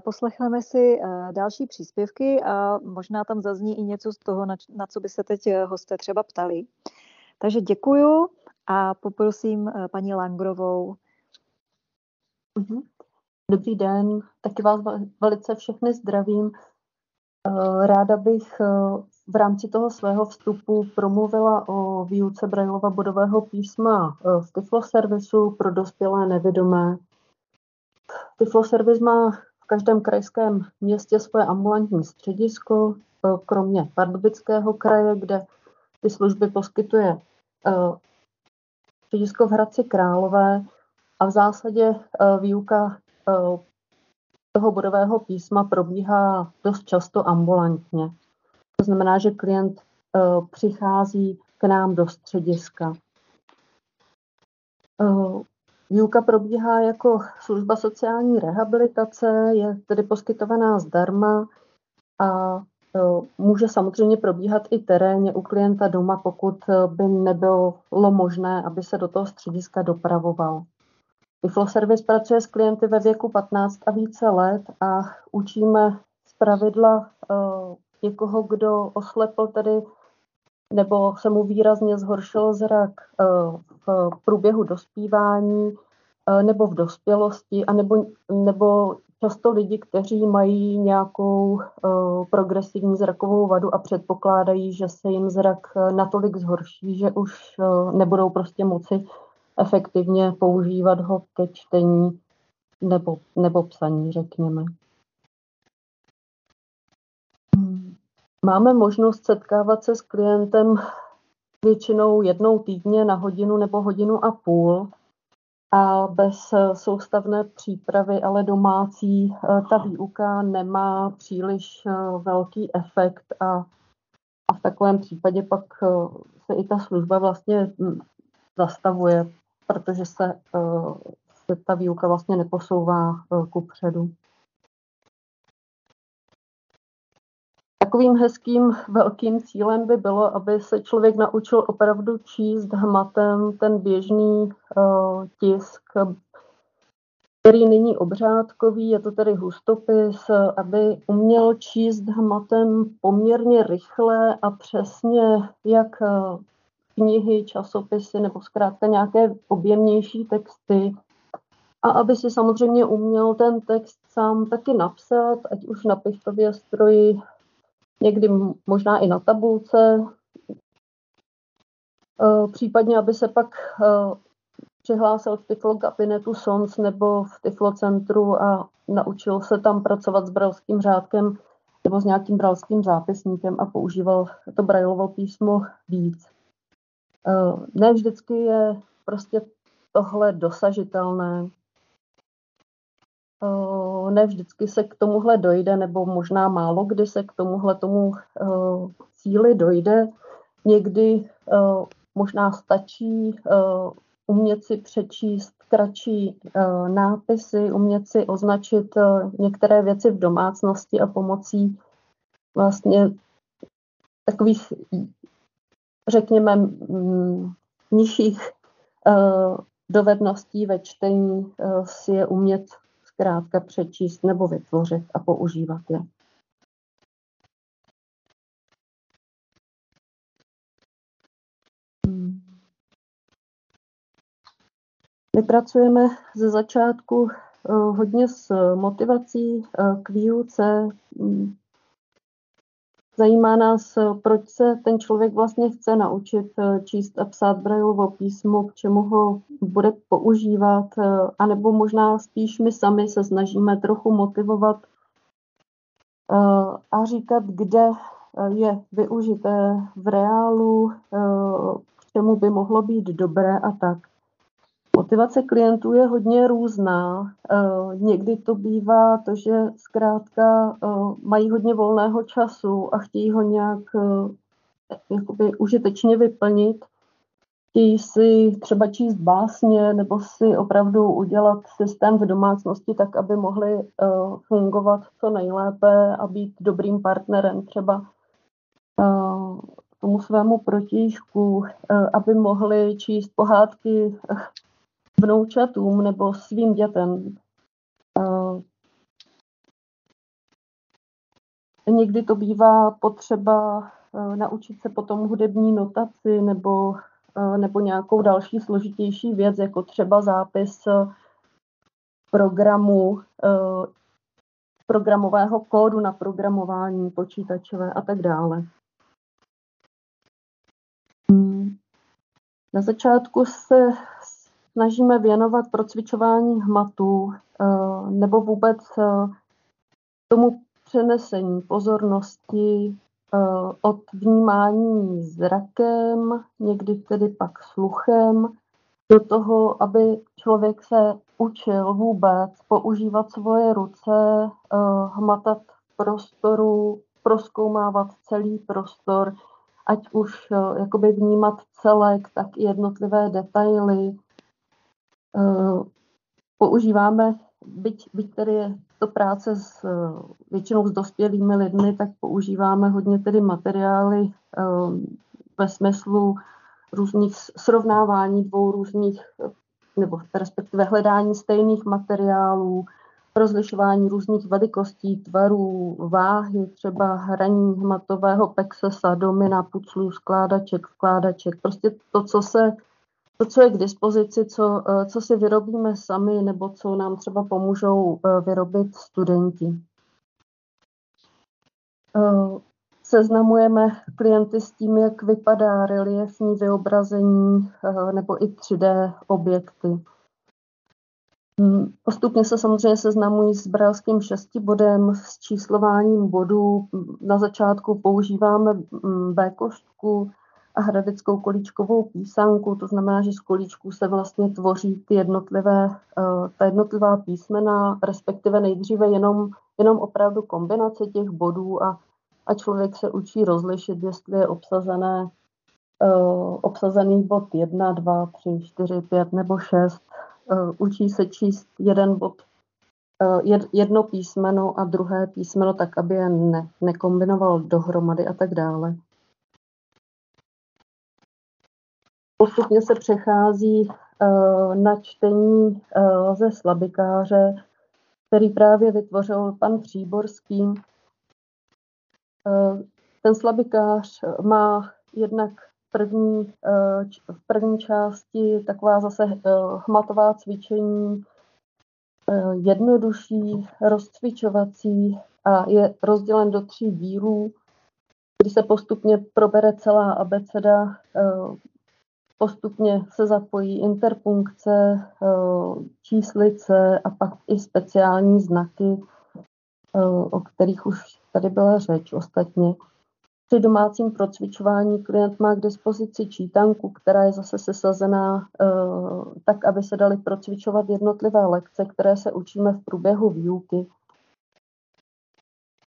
Poslechneme si eh, další příspěvky a možná tam zazní i něco z toho, na co by se teď eh, hosté třeba ptali. Takže děkuju a poprosím eh, paní Langrovou. Mhm. Dobrý den, taky vás velice všechny zdravím. Eh, ráda bych eh, v rámci toho svého vstupu promluvila o výuce Braillova bodového písma v Tiflo servisu pro dospělé nevědomé. Tiflo servis má v každém krajském městě svoje ambulantní středisko, kromě Pardubického kraje, kde ty služby poskytuje středisko v Hradci Králové a v zásadě eh, výuka eh, toho bodového písma probíhá dost často ambulantně. To znamená, že klient uh, přichází k nám do střediska. Výuka probíhá jako služba sociální rehabilitace, je tedy poskytovaná zdarma a může samozřejmě probíhat i terénně u klienta doma, pokud by nebylo možné, aby se do toho střediska dopravoval. Tiflo Service pracuje s klienty ve věku 15 a více let a učíme z pravidla uh, někoho, kdo oslepl tedy nebo se mu výrazně zhoršil zrak v průběhu dospívání nebo v dospělosti, a nebo, nebo často lidi, kteří mají nějakou uh, progresivní zrakovou vadu a předpokládají, že se jim zrak natolik zhorší, že už uh, nebudou prostě moci efektivně používat ho ke čtení nebo, nebo psaní, řekněme. Máme možnost setkávat se s klientem většinou jednou týdně na hodinu nebo hodinu a půl a bez soustavné přípravy, ale domácí, ta výuka nemá příliš velký efekt a, a v takovém případě pak se i ta služba vlastně hm, zastavuje protože se, eh, se ta výuka vlastně neposouvá eh, ku předu. Takovým hezkým velkým cílem by bylo, aby se člověk naučil opravdu číst hmatem ten běžný uh, tisk, který není obřádkový, je to tedy hustopis, aby uměl číst hmatem poměrně rychle a přesně, jak knihy, časopisy nebo zkrátka nějaké objemnější texty. A aby si samozřejmě uměl ten text sám taky napsat, ať už na pichtově stroji, někdy možná i na tabulce, e, případně aby se pak e, přihlásil v Tiflo kabinetu SONS nebo v Tiflo centru a naučil se tam pracovat s bralským řádkem nebo s nějakým bralským zápisníkem a používal to brajlovo písmo víc. Eh, ne vždycky je prostě tohle dosažitelné. Eh, ne vždycky se k tomuhle dojde, nebo možná málo kdy se k tomuhle tomu eh, cíli dojde. Někdy možná stačí umět si přečíst kratší nápisy, umět si označit některé věci v domácnosti a pomocí vlastně takových řekněme, nižších uh, dovedností ve čtení si je umět zkrátka přečíst nebo vytvořit a používat je. My pracujeme ze začátku uh, hodně s motivací uh, k výuce, um, Zajímá nás, eh, proč se ten člověk vlastně chce naučit eh, číst a psát Braillovo písmo, k čemu ho bude používat, eh, anebo možná spíš my sami se snažíme trochu motivovat a říkat, kde je využité v reálu, k čemu by mohlo být dobré a tak. Motivace klientů je hodně různá. Eh, někdy to bývá to, že zkrátka eh, mají hodně volného času a chtějí ho nějak eh, jakoby užitečně vyplnit. Chtějí si třeba číst básně nebo si opravdu udělat systém v domácnosti tak, aby mohli fungovat co nejlépe a být dobrým partnerem třeba tomu svému protějšku, aby mohli číst pohádky vnoučatům nebo svým dětem. Někdy to bývá potřeba e, naučit se potom hudební notaci nebo, e, nebo nějakou další složitější věc, jako třeba zápis e, programu, programového kódu na programování počítačové a tak dále. Hmm. Na začátku se snažíme věnovat procvičování hmatu eh, nebo vůbec eh, tomu přenesení pozornosti eh, od vnímání zrakem, někdy tedy pak sluchem, do toho, aby člověk se učil vůbec používat svoje ruce, hmatat prostoru, proskoumávat celý prostor, ať už jakoby vnímat celek, tak i jednotlivé detaily. Používáme, byť, byť tedy je to práce s většinou s dospělými lidmi, tak používáme hodně tedy materiály ve smyslu různých srovnávání dvou různých, nebo respektive hledání stejných materiálů, rozlišování různých velikostí, tvarů, váhy, třeba hraní hmatového pexesa, domina, puclů, skládaček, skládaček. Prostě to, co se to, co je k dispozici, co, co si vyrobíme sami, nebo co nám třeba pomůžou eh, vyrobit studenti. Eh, seznamujeme klienty s tím, jak vypadá reliefní vyobrazení eh, nebo i 3D objekty. Hmm, postupně se samozřejmě seznamují s brálským šestibodem, s číslováním bodů. Na začátku používáme mm, B koštku a hradeckou kolíčkovou písanku, to znamená, že z kolíčků se vlastně tvoří ty jednotlivé, eh, ta jednotlivá písmena, respektive nejdříve jenom, jenom opravdu kombinace těch bodů a a člověk se učí rozlišit, jestli je obsazené, uh, obsazený bod 1, 2, 3, 4, 5 nebo 6. Uh, učí se číst jeden bod, jedno písmeno a druhé písmeno tak, aby je ne, nekombinoval dohromady a tak dále. Postupně se přechází uh, na čtení uh, ze slabikáře, který právě vytvořil pan Příborský. Eh, ten slabikář má jednak první, eh, v první části taková zase eh, hmatová cvičení, jednodušší, rozcvičovací a je rozdělen do tří dílů, kdy se postupně probere celá abeceda, postupně se zapojí interpunkce, číslice a pak i speciální znaky, o kterých už tady byla řeč ostatně. Při domácím procvičování klient má k dispozici čítanku, která je zase sesazená uh, tak, aby se daly procvičovat jednotlivé lekce, které se učíme v průběhu výuky.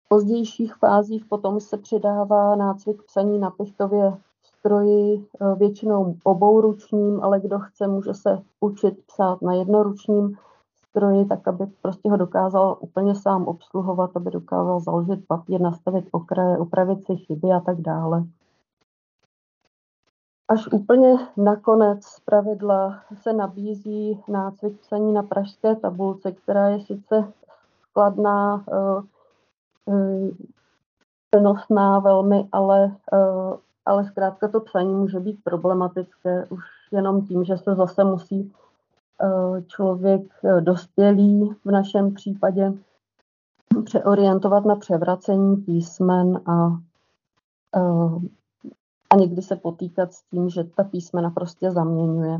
V pozdějších fázích potom se přidává nácvik psaní na pichtově stroji, uh, většinou obouručním, ale kdo chce, může se učit psát na jednoručním stroji, tak aby prostě ho dokázal úplně sám obsluhovat, aby dokázal založit papír, nastavit okraje, upravit si chyby a tak dále. Až úplně nakonec z pravidla se nabízí nácvik psaní na pražské tabulce, která je sice skladná, eh, eh, přenosná velmi, ale, eh, ale zkrátka to psaní může být problematické už jenom tím, že se zase musí Eh, člověk eh, dospělý v našem případě přeorientovat na převracení písmen a, eh, a někdy se potýkat s tím, že ta písmena prostě zaměňuje.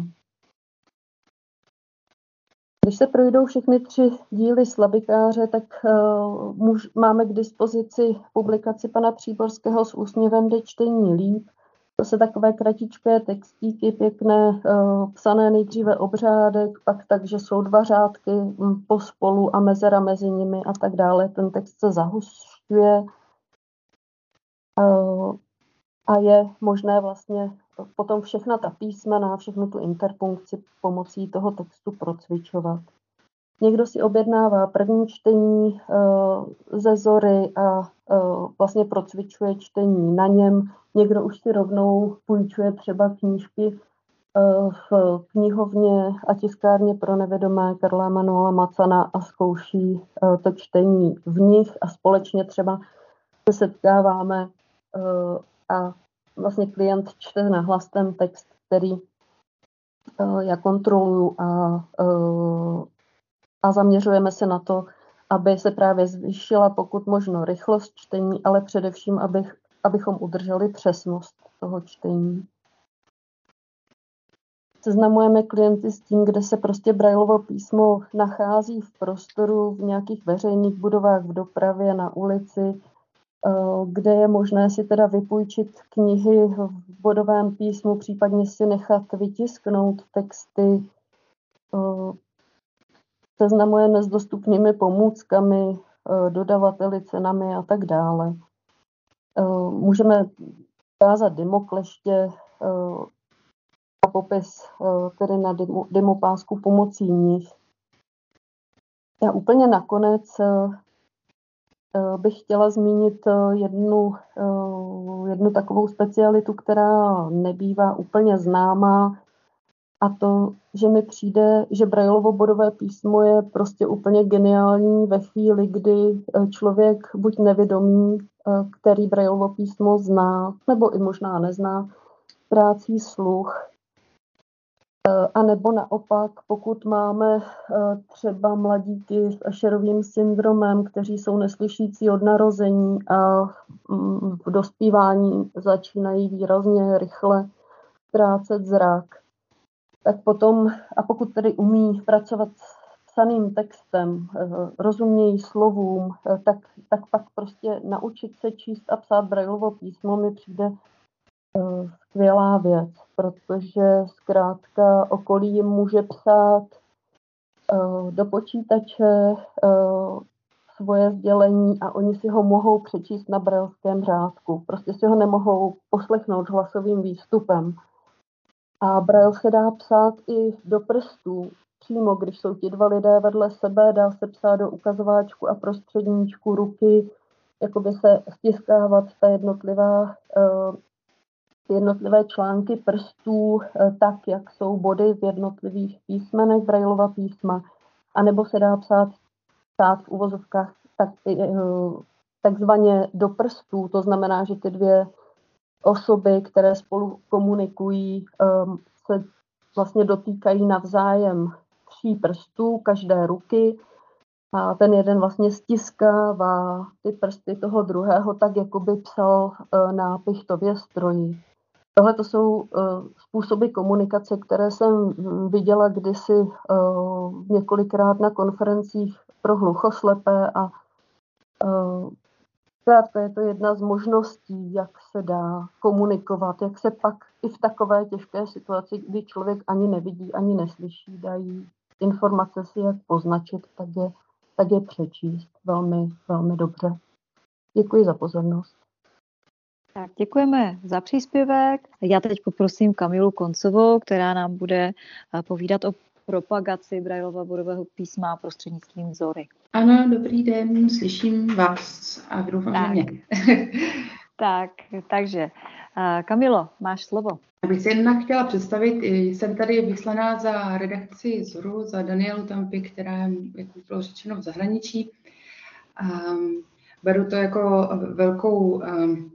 Když se projdou všechny tři díly slabikáře, tak uh, muž, máme k dispozici publikaci pana Příborského s úsměvem de čtení líp, Zase takové kratičké textíky, pěkné, uh, psané nejdříve obřádek, pak tak, že jsou dva řádky um, pospolu a mezera mezi nimi a tak dále. Ten text se zahušťuje uh, a je možné vlastně potom všechna ta písmena, všechnu tu interpunkci pomocí toho textu procvičovat. Někdo si objednává první čtení uh, ze Zory a uh, vlastně procvičuje čtení na něm. Někdo už si rovnou půjčuje třeba knížky uh, v knihovně a tiskárně pro nevědomé Karla Manuela Macana a zkouší to čtení v nich a společně třeba se setkáváme a vlastně klient čte na hlas ten text, který já kontroluju a a zaměřujeme se na to, aby se právě zvýšila pokud možno rychlost čtení, ale především, abych, abychom udrželi přesnost toho čtení. Seznamujeme klienty s tím, kde se prostě Braillovo písmo nachází v prostoru, v nějakých veřejných budovách, v dopravě, na ulici, kde je možné si teda vypůjčit knihy v bodovém písmu, případně si nechat vytisknout texty, eh, seznamujeme s dostupnými pomůckami, dodavateli, cenami a tak dále. Můžeme ukázat demokleště a popis tedy na demopásku pomocí nich. Já úplně nakonec Eh, bych chtěla zmínit eh, jednu, eh, jednu takovou specialitu, která nebývá úplně známá, a to, že mi přijde, že Braillovo bodové písmo je prostě úplně geniální ve chvíli, kdy člověk buď nevědomí, který Braillovo písmo zná, nebo i možná nezná, ztrácí sluch. Eh, a nebo naopak, pokud máme eh, třeba mladíky s Asherovým syndromem, kteří jsou neslyšící od narození a mm, v dospívání začínají výrazně rychle ztrácet zrak, tak potom, a pokud tedy umí pracovat s psaným textem, eh, rozumějí slovům, tak, tak pak prostě naučit se číst a psát Braillovo písmo mi přijde skvělá věc, protože zkrátka okolí jim může psát uh, do počítače uh, svoje sdělení a oni si ho mohou přečíst na brelském řádku. Prostě si ho nemohou poslechnout hlasovým výstupem. A Braille se dá psát i do prstů. Přímo, když jsou ti dva lidé vedle sebe, dá se psát do ukazováčku a prostředníčku ruky, jakoby se stiskávat ta jednotlivá jednotlivé články prstů eh, tak, jak jsou body v jednotlivých písmenech Braillova písma, anebo se dá psát, psát v uvozovkách tak, eh, takzvaně do prstů, to znamená, že ty dvě osoby, které spolu komunikují, ehm, se vlastně dotýkají navzájem tří prstů každé ruky a ten jeden vlastně stiskává ty prsty toho druhého tak, jako by psal eh, na pichtově stroji. Tohle to jsou uh, způsoby komunikace, které jsem viděla kdysi uh, několikrát na konferencích pro hluchoslepé a uh, Zkrátka je to jedna z možností, jak se dá komunikovat, jak se pak i v takové těžké situaci, kdy člověk ani nevidí, ani neslyší, dají informace si jak poznačit, tak je, tak je přečíst velmi, velmi dobře. Děkuji za pozornost. Tak děkujeme za příspěvek. Já teď poprosím Kamilu Koncovou, která nám bude eh, povídat o propagaci Braillova bodového písma prostřednictvím vzory. Ano, dobrý den, slyším vás a doufám, tak. mě. [LAUGHS] tak, takže eh, Kamilo, máš slovo. Abych se jednak chtěla představit, jsem tady vyslaná za redakci Zoru, za Danielu Tampy, která je, jak už bylo řečeno, v zahraničí. Um, beru to jako velkou um,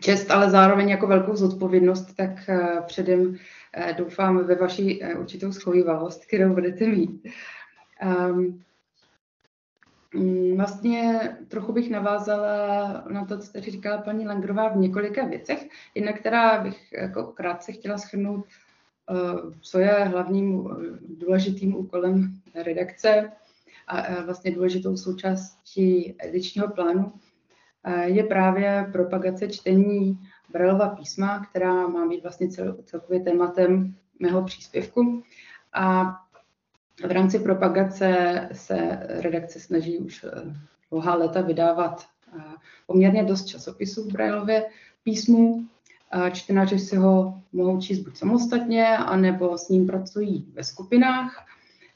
čest, ale zároveň jako velkou zodpovědnost, tak eh, předem eh, doufám ve vaši eh, určitou schovývalost, kterou budete mít. Um, Vlastně trochu bych navázala na to, co tady říkala paní Langrová v několika věcech. Jedna, která bych jako krátce chtěla schrnout, co je hlavním důležitým úkolem redakce a vlastně důležitou součástí edičního plánu, je právě propagace čtení Braillova písma, která má být vlastně cel, celkově tématem mého příspěvku. A v rámci propagace se redakce snaží už eh, dlouhá léta vydávat eh, poměrně dost časopisů v Braillově písmu. Čtenáři si ho mohou číst buď samostatně, anebo s ním pracují ve skupinách.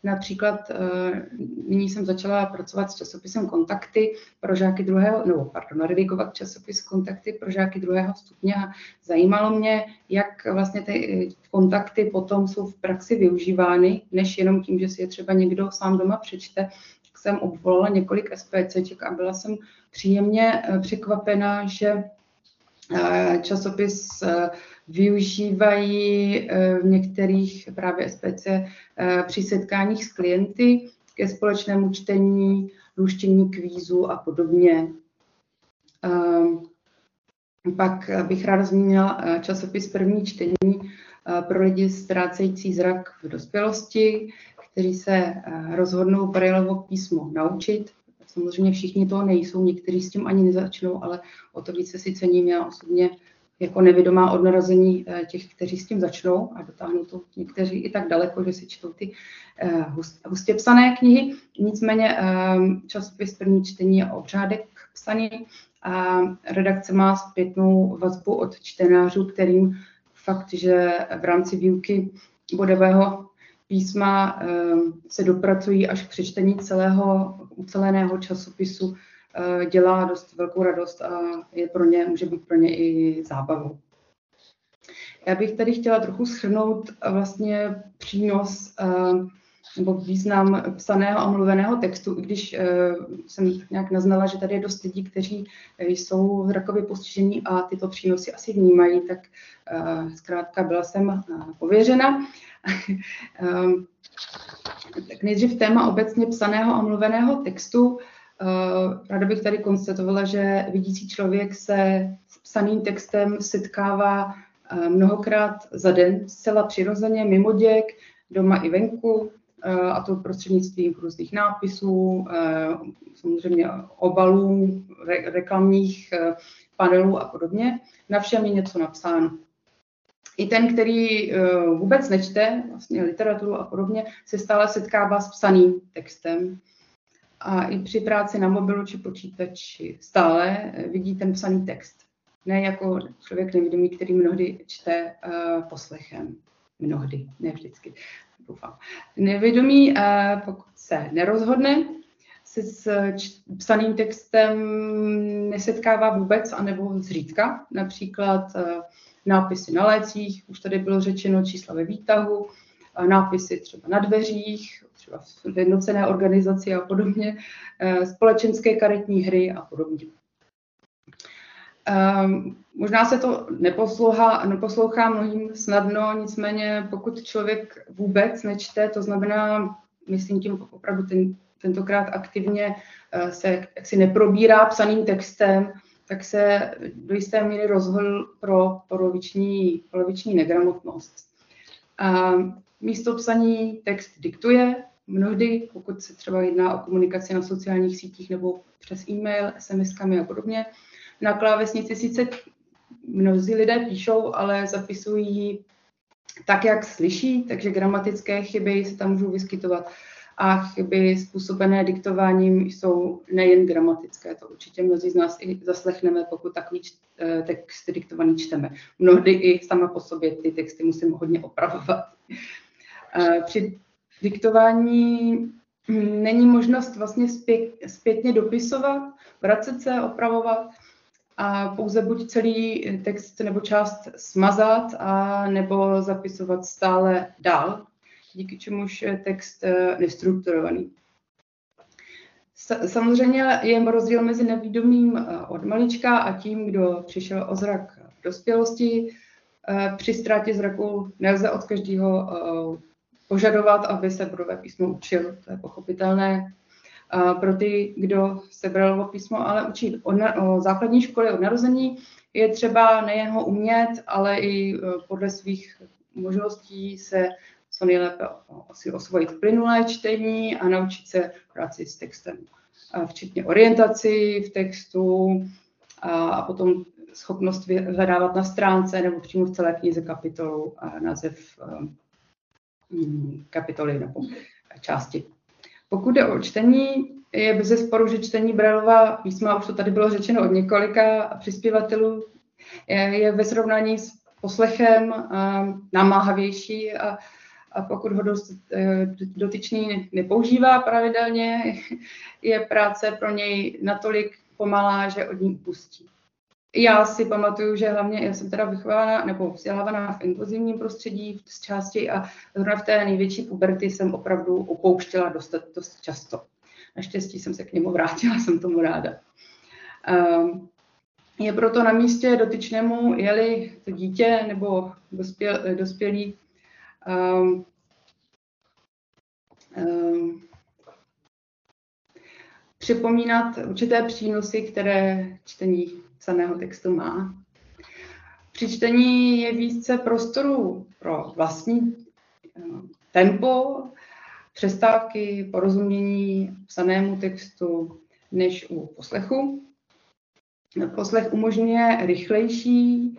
Například eh, nyní jsem začala pracovat s časopisem Kontakty pro žáky druhého, nebo pardon, redigovat časopis Kontakty pro žáky druhého stupně a zajímalo mě, jak vlastně ty eh, kontakty potom jsou v praxi využívány, než jenom tím, že si je třeba někdo sám doma přečte. Tak jsem obvolala několik SPCček a byla jsem příjemně eh, překvapena, že časopis využívají eh, v některých právě SPC eh, při setkáních s klienty ke společnému čtení, luštění kvízu a podobně. Ehm, pak bych ráda zmínila eh, časopis První čtení pro lidi ztrácející zrak v dospělosti, kteří se rozhodnou Brailleovo písmo naučit. Samozřejmě všichni to nejsou, někteří s tím ani nezačnou, ale o to více si cením já osobně jako nevědomá od narození těch, kteří s tím začnou a dotáhnou to někteří i tak daleko, že si čtou ty hustě psané knihy. Nicméně časopis první čtení je obřádek psaný a redakce má zpětnou vazbu od čtenářů, kterým fakt, že v rámci výuky bodového písma ehm, se dopracují až k přečtení celého uceleného časopisu, eh, dělá dost velkou radost a je pro ně, může být pro ně i zábavou. Já bych tady chtěla trochu schrnout vlastně přínos ehm, nebo význam psaného a mluveného textu, i když jsem nějak naznala, že tady je dost lidí, kteří jsou zrakově postižení a tyto přínosy asi vnímají, tak zkrátka byla jsem pověřena. Um, [LAUGHS] tak nejdřív téma obecně psaného a mluveného textu. Uh, ráda bych tady konstatovala, že vidící člověk se s psaným textem setkává mnohokrát za den, zcela přirozeně, mimo děk, doma i venku, a to prostřednictvím různých nápisů, samozřejmě obalů, reklamních eh, panelů a podobně. Na všem je něco napsáno. I ten, který vůbec nečte vlastně literaturu a podobně, se stále setkává s psaným textem. A i při práci na mobilu či počítači stále vidí ten psaný text. Ne jako člověk nevědomý, který mnohdy čte poslechem. Mnohdy, ne vždycky doufám. Nevědomí, eh, pokud se nerozhodne, se s psaným textem nesetkává vůbec, anebo zřídka. Například eh, nápisy na lécích, už tady bylo řečeno čísla ve výtahu, nápisy třeba na dveřích, třeba v jednocené organizaci a podobně, eh, společenské karetní hry a podobně. Um, možná se to neposlouchá, neposlouchá mnohým snadno, nicméně pokud člověk vůbec nečte, to znamená, myslím tím opravdu ten, tentokrát aktivně uh, se jaksi neprobírá psaným textem, tak se do jisté míry rozhodl pro poloviční, poloviční negramotnost. A místo psaní text diktuje, mnohdy, pokud se třeba jedná o komunikaci na sociálních sítích nebo přes e-mail, SMS-kami a podobně, na klávesnici sice mnozí lidé píšou, ale zapisují tak, jak slyší, takže gramatické chyby se tam můžou vyskytovat a chyby způsobené diktováním jsou nejen gramatické, to určitě mnozí z nás i zaslechneme, pokud takový eh, text diktovaný čteme. Mnohdy i sama po sobě ty texty musím hodně opravovat. Eh, při diktování hm, není možnost vlastně zpětně dopisovat, vracet se, opravovat, a pouze buď celý text nebo část smazat a nebo zapisovat stále dál, díky čemuž je text eh, nestrukturovaný. Samozřejmě je rozdíl mezi nevídomým eh, od malička a tím, kdo přišel o zrak v dospělosti. Eh, při ztrátě zraku nelze od každého požadovat, aby se budové písmo učil, to je pochopitelné pro ty, kdo se bral písmo, ale učit o, na, o základní školy od narození, je třeba nejen ho umět, ale i podle svých možností se co nejlépe si osvojit plynulé čtení a naučit se práci s textem, včetně orientaci v textu a potom schopnost vyhledávat na stránce nebo přímo v celé knize kapitolu a název e, kapitoly nebo části. Pokud jde o čtení, je bez sporu, že čtení Braillova písma, už to tady bylo řečeno od několika přispěvatelů, je, je ve srovnání s poslechem um, namáhavější a, a pokud ho dost, eh, dotyčný nepoužívá pravidelně, [LAUGHS] je práce pro něj natolik pomalá, že od ní upustí. Já si pamatuju, že hlavně já jsem teda vychována nebo vzdělávaná v inkluzivním prostředí z části a zrovna v té největší puberty jsem opravdu opouštěla dost, dost často. Naštěstí jsem se k němu vrátila, [LAUGHS] jsem tomu ráda. Um, je proto na místě dotyčnému, jeli to dítě nebo dospěl, dospělý, um, um, připomínat určité přínosy, které čtení psaného textu má. Při čtení je více prostoru pro vlastní eh, tempo, přestávky, porozumění psanému textu než u poslechu. Poslech umožňuje rychlejší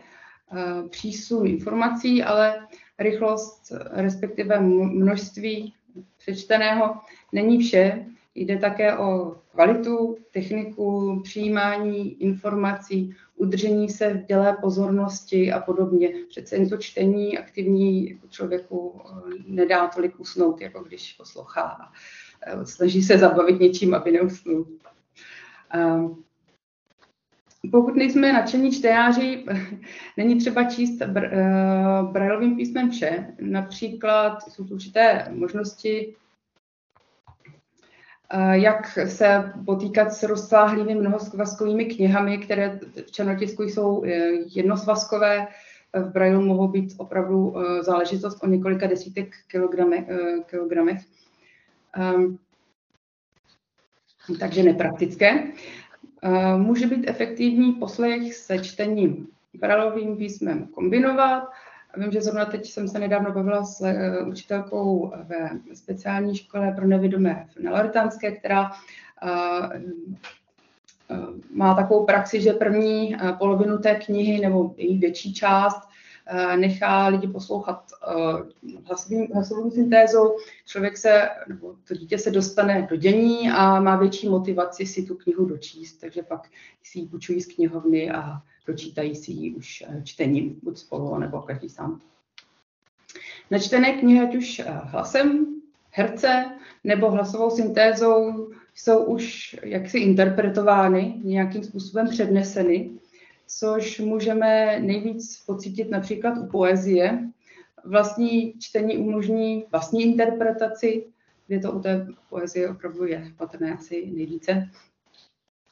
přísun informací, ale rychlost, respektive množství přečteného není vše. Jde také o kvalitu, techniku, přijímání informací, udržení se v dělé pozornosti a podobně. Přece jen to čtení aktivní jako člověku eh, nedá tolik usnout, jako když poslouchá eh, snaží se zabavit něčím, aby neusnul. Pokud nejsme nadšení čtenáři, [LAUGHS] není třeba číst br- uh, brailovým písmem vše. Například jsou tu určité možnosti, uh, jak se potýkat s rozsáhlými mnohosvazkovými knihami, které v černotisku jsou uh, jednosvazkové, v brailu mohou být opravdu uh, záležitost o několika desítek kilograme, uh, kilogramech. Um, takže nepraktické. Eh, může být efektivní poslech se čtením brailovým písmem kombinovat. Vím, že zrovna teď jsem se nedávno bavila s eh, učitelkou ve speciální škole pro nevidomé v Neloritánské, která eh, má takovou praxi, že první polovinu té knihy nebo její větší část nechá lidi poslouchat eh, hlasovým, hlasovou syntézou, člověk se, nebo to dítě se dostane do dění a má větší motivaci si tu knihu dočíst, takže pak si ji půjčují z knihovny a dočítají si ji už eh, čtením, buď spolu, nebo každý sám. Načtené knihy, ať už hlasem herce nebo hlasovou syntézou, jsou už jaksi interpretovány, nějakým způsobem předneseny což můžeme nejvíc pocítit například u poezie. Vlastní čtení umožní vlastní interpretaci, kde to u té poezie opravdu je patrné asi nejvíce.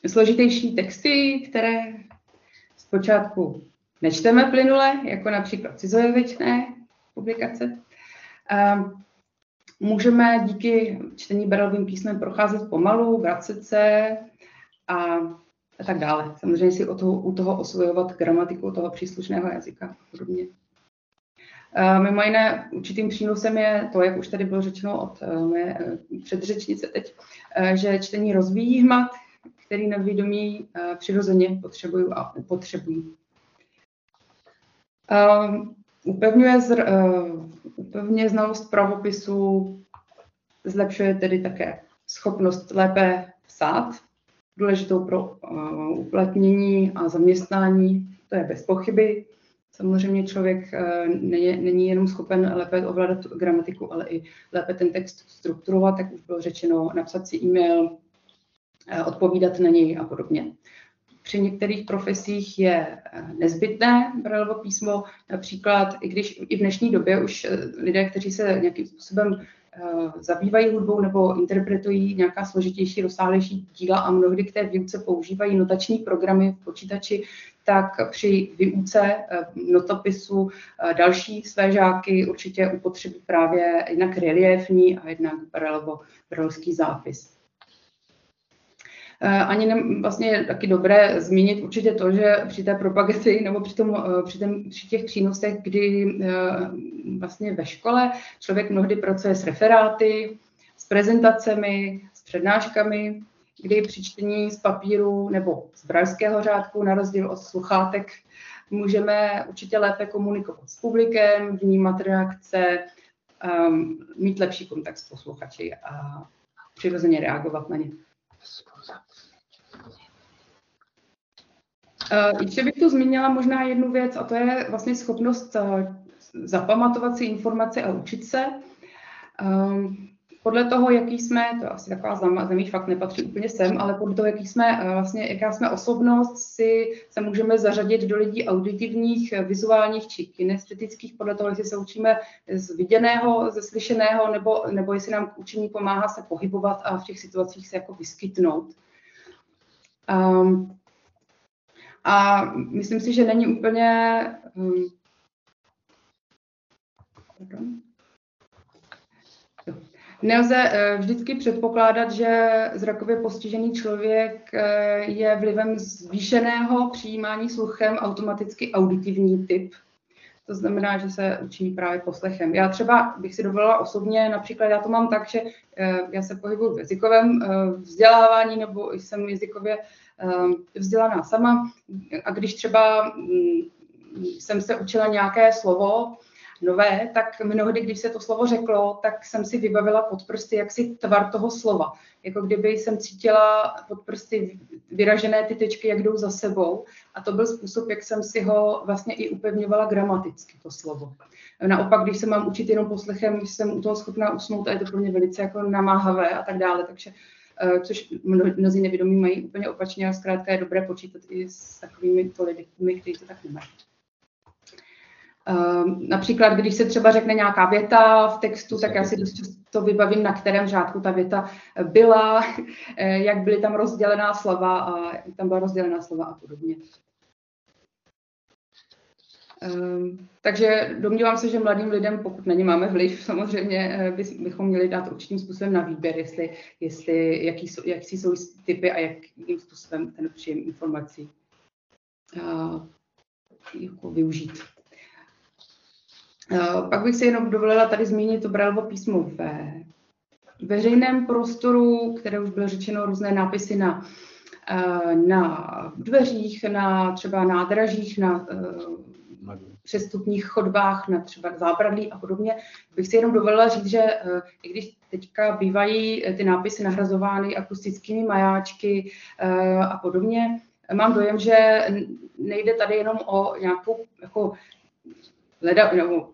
Složitější texty, které zpočátku nečteme plynule, jako například cizojazyčné publikace, můžeme díky čtení barevným písmem procházet pomalu, vracet se a a tak dále. Samozřejmě si o toho, u toho osvojovat gramatiku toho příslušného jazyka a podobně. Mimo jiné, určitým přínosem je to, jak už tady bylo řečeno od eh, mé eh, předřečnice teď, že čtení rozvíjí hmat, který nevědomí přirozeně potřebují a upotřebují. Upevňuje, zr, upevňuje znalost pravopisu, zlepšuje tedy také schopnost lépe psát, důležitou pro uh, uplatnění a zaměstnání, to je bez pochyby. Samozřejmě člověk uh, není, není jenom schopen lépe ovládat gramatiku, ale i lépe ten text strukturovat, jak už bylo řečeno, napsat si e-mail, uh, odpovídat na něj a podobně. Při některých profesích je nezbytné Brailleovo písmo, například, i když i v dnešní době už lidé, kteří se nějakým způsobem zabývají hudbou nebo interpretují nějaká složitější, rozsáhlejší díla a mnohdy k té výuce používají notační programy v počítači, tak při výuce eh, notopisu eh, další své žáky určitě upotřebí právě jednak reliefní a jednak barelvo, barelský zápis. Ani ne, vlastně je taky dobré zmínit určitě to, že při té propagaci nebo při, tom, při, těm, při těch přínosech, kdy vlastně ve škole člověk mnohdy pracuje s referáty, s prezentacemi, s přednáškami, kdy při čtení z papíru nebo z brajského řádku, na rozdíl od sluchátek, můžeme určitě lépe komunikovat s publikem, vnímat reakce, mít lepší kontakt s posluchači a přirozeně reagovat na ně. Uh, ještě bych tu zmínila možná jednu věc, a to je vlastně schopnost uh, zapamatovat si informace a učit se. Podle toho, jaký jsme, to je asi taková zemí fakt nepatří úplně sem, ale podle toho, jaký jsme, uh, vlastně, jaká jsme osobnost, si se můžeme zařadit do lidí auditivních, vizuálních či kinestetických, podle toho, jestli se učíme z viděného, ze slyšeného, nebo, nebo jestli nám učení pomáhá se pohybovat a v těch situacích se jako vyskytnout. Um, a myslím si, že není úplně um, Nelze eh, vždycky předpokládat, že zrakově postižený člověk eh, je vlivem zvýšeného přijímání sluchem automaticky auditivní typ. To znamená, že se učí právě poslechem. Já třeba bych si dovolila osobně, například já to mám tak, že eh, já se pohybuji v jazykovém vzdělávání nebo jsem jazykově vzdělaná sama a když třeba mm, jsem se učila nějaké slovo, nové, tak mnohdy, když se to slovo řeklo, tak jsem si vybavila pod prsty jaksi tvar toho slova. Jako kdyby jsem cítila pod prsty vyražené ty tečky, jak jdou za sebou. A to byl způsob, jak jsem si ho vlastně i upevňovala gramaticky, to slovo. Naopak, když se mám učit jenom poslechem, jsem u toho schopná usnout a je to pro mě velice jako namáhavé a tak dále. Takže eh, což mnozí nevědomí mají úplně opačně a zkrátka je dobré počítat i s takovými to lidmi, kteří to tak nemají. Ehm, například, když se třeba řekne nějaká věta v textu, tak já si dost často vybavím, na kterém řádku ta věta byla, [LAUGHS] eh, jak byly tam rozdělená slova a jak tam byla rozdělená slova a podobně. Um, takže domnívám se, že mladým lidem, pokud na ně máme vliv, [LAUGHS] samozřejmě eh, bychom měli dát určitým způsobem na výběr, jestli, jestli jaký, jsou, jaký jsou typy a jakým způsobem ten příjem informací jako využít. Eh, pak bych si jenom dovolila tady zmínit to Braillovo písmo ve veřejném prostoru, které už bylo řečeno různé nápisy na, eh, na dveřích, na třeba nádražích, na eh, přestupních chodbách, na třeba zábradlí a podobně. Bych si jenom dovolila říct, že i když teďka bývají ty nápisy nahrazovány akustickými majáčky a podobně, mám dojem, že nejde tady jenom o nějakou jako leda, nebo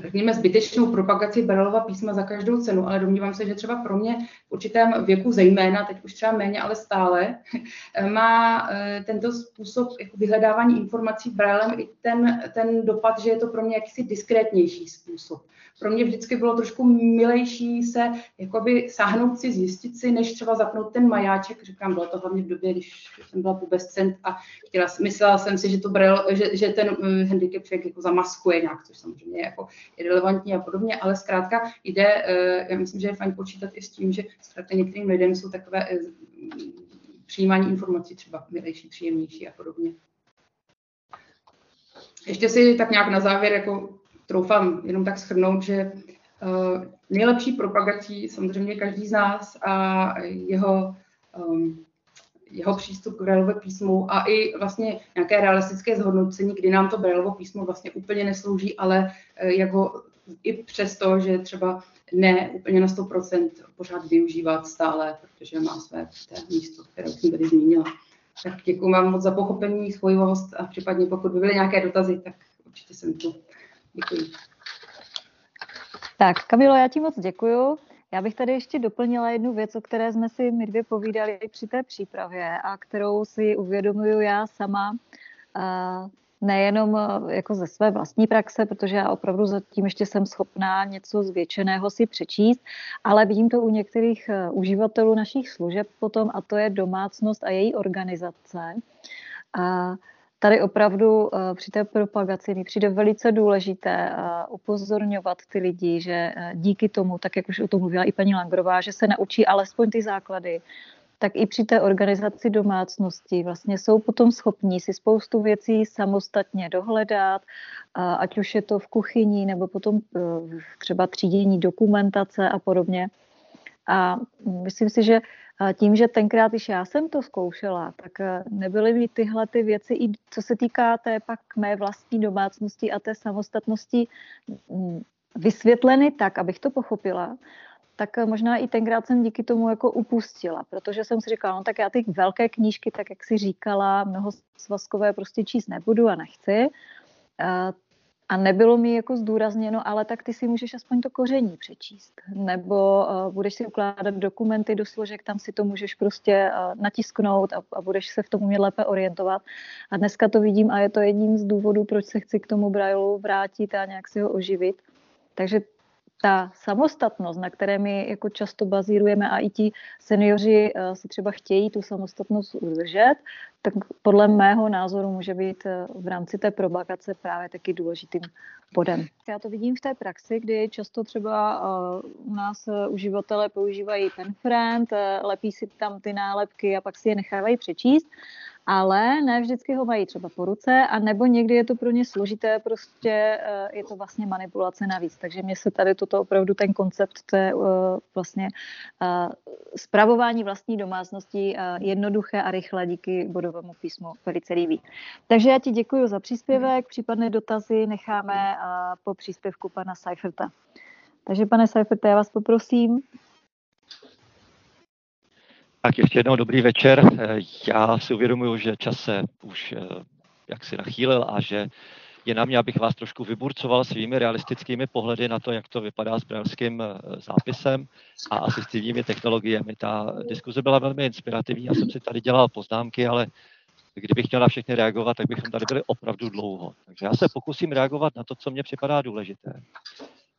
řekněme, zbytečnou propagaci Barelova písma za každou cenu, ale domnívám se, že třeba pro mě v určitém věku zejména, teď už třeba méně, ale stále, [LAUGHS] má eh, tento způsob jako vyhledávání informací Braillem i ten, ten dopad, že je to pro mě jakýsi diskrétnější způsob pro mě vždycky bylo trošku milejší se jakoby sáhnout si, zjistit si, než třeba zapnout ten majáček. Říkám, bylo to hlavně v době, když jsem byla pubescent a chtěla, myslela jsem si, že, to brel, že, že ten uh, handicap člověk jako zamaskuje nějak, což samozřejmě jako irrelevantní a podobně, ale zkrátka jde, uh, já myslím, že je fajn počítat i s tím, že zkrátka některým lidem jsou takové uh, přijímání informací třeba milejší, příjemnější a podobně. Ještě si tak nějak na závěr jako troufám jenom tak schrnout, že uh, nejlepší propagací samozřejmě každý z nás a jeho, um, jeho přístup k Braillovo písmu a i vlastně nějaké realistické zhodnocení, kdy nám to Braillovo písmo vlastně úplně neslouží, ale uh, jako i přesto, že třeba ne úplně na 100% pořád využívat stále, protože má své místo, které jsem tady zmínila. Tak děkuji vám moc za pochopení, svojivost a případně pokud by byly nějaké dotazy, tak určitě jsem tu. Děkuji. Tak, Kamilo, já ti moc děkuju. Já bych tady ještě doplnila jednu věc, o které jsme si my dvě povídali při té přípravě a kterou si uvědomuju já sama, nejenom jako ze své vlastní praxe, protože já opravdu zatím ještě jsem schopná něco zvětšeného si přečíst, ale vidím to u některých e, uživatelů našich služeb potom a to je domácnost a její organizace. A tady opravdu eh, při té propagaci mi přijde velice důležité eh, upozorňovat ty lidi, že eh, díky tomu, tak jak už o tom mluvila i paní Langrová, že se naučí alespoň ty základy, tak i při té organizaci domácnosti vlastně jsou potom schopní si spoustu věcí samostatně dohledat, ať už je to v kuchyni nebo potom třeba třídění dokumentace a podobně. A myslím si, že tím, že tenkrát, když já jsem to zkoušela, tak eh, nebyly mi tyhle ty věci, i co se týká té pak mé vlastní domácnosti a té samostatnosti, mm, vysvětleny tak, abych to pochopila, tak eh, možná i tenkrát jsem díky tomu jako upustila, protože jsem si říkala, no tak já ty velké knížky, tak jak si říkala, mnoho svazkové prostě číst nebudu a nechci. A nebylo mi jako zdůrazněno, ale tak ty si můžeš aspoň to koření přečíst. Nebo uh, budeš si ukládat dokumenty do složek, tam si to můžeš prostě uh, natisknout a, a budeš se v tom umět lépe orientovat. A dneska to vidím a je to jedním z důvodů, proč se chci k tomu Braillu vrátit a nějak si ho oživit. Takže ta samostatnost, na které my jako často bazírujeme a i ti seniori eh, si třeba chtějí tu samostatnost udržet, tak podle mého názoru může být eh, v rámci té propagace právě taky důležitým bodem. Já to vidím v té praxi, kdy často třeba eh, u nás uživatelé používají pen friend, lepí si tam ty nálepky a pak si je nechávají přečíst. Ale ne vždycky ho mají třeba po ruce, a nebo někdy je to pro ně složité, prostě eh, je to vlastně manipulace navíc. Takže mně se tady toto opravdu ten koncept té vlastně zpravování vlastní domácnosti jednoduché a rychle díky bodovému písmu velice líbí. Takže já ti děkuji za příspěvek, případné dotazy necháme po příspěvku pana Seiferta. Takže pane Seiferte, já vás poprosím. Tak ještě jednou dobrý večer. Já si uvědomuji, že čas se už eh, jak si nachýlil a že je na mě, abych vás trošku vyburcoval svými realistickými pohledy na to, jak to vypadá s brajlským eh, zápisem a asistivními technologiemi. Ta diskuze byla velmi inspirativní, já jsem si tady dělal poznámky, ale kdybych chtěl na všechny reagovat, tak bychom tady byli opravdu dlouho. Takže já se pokusím reagovat na to, co mně připadá důležité.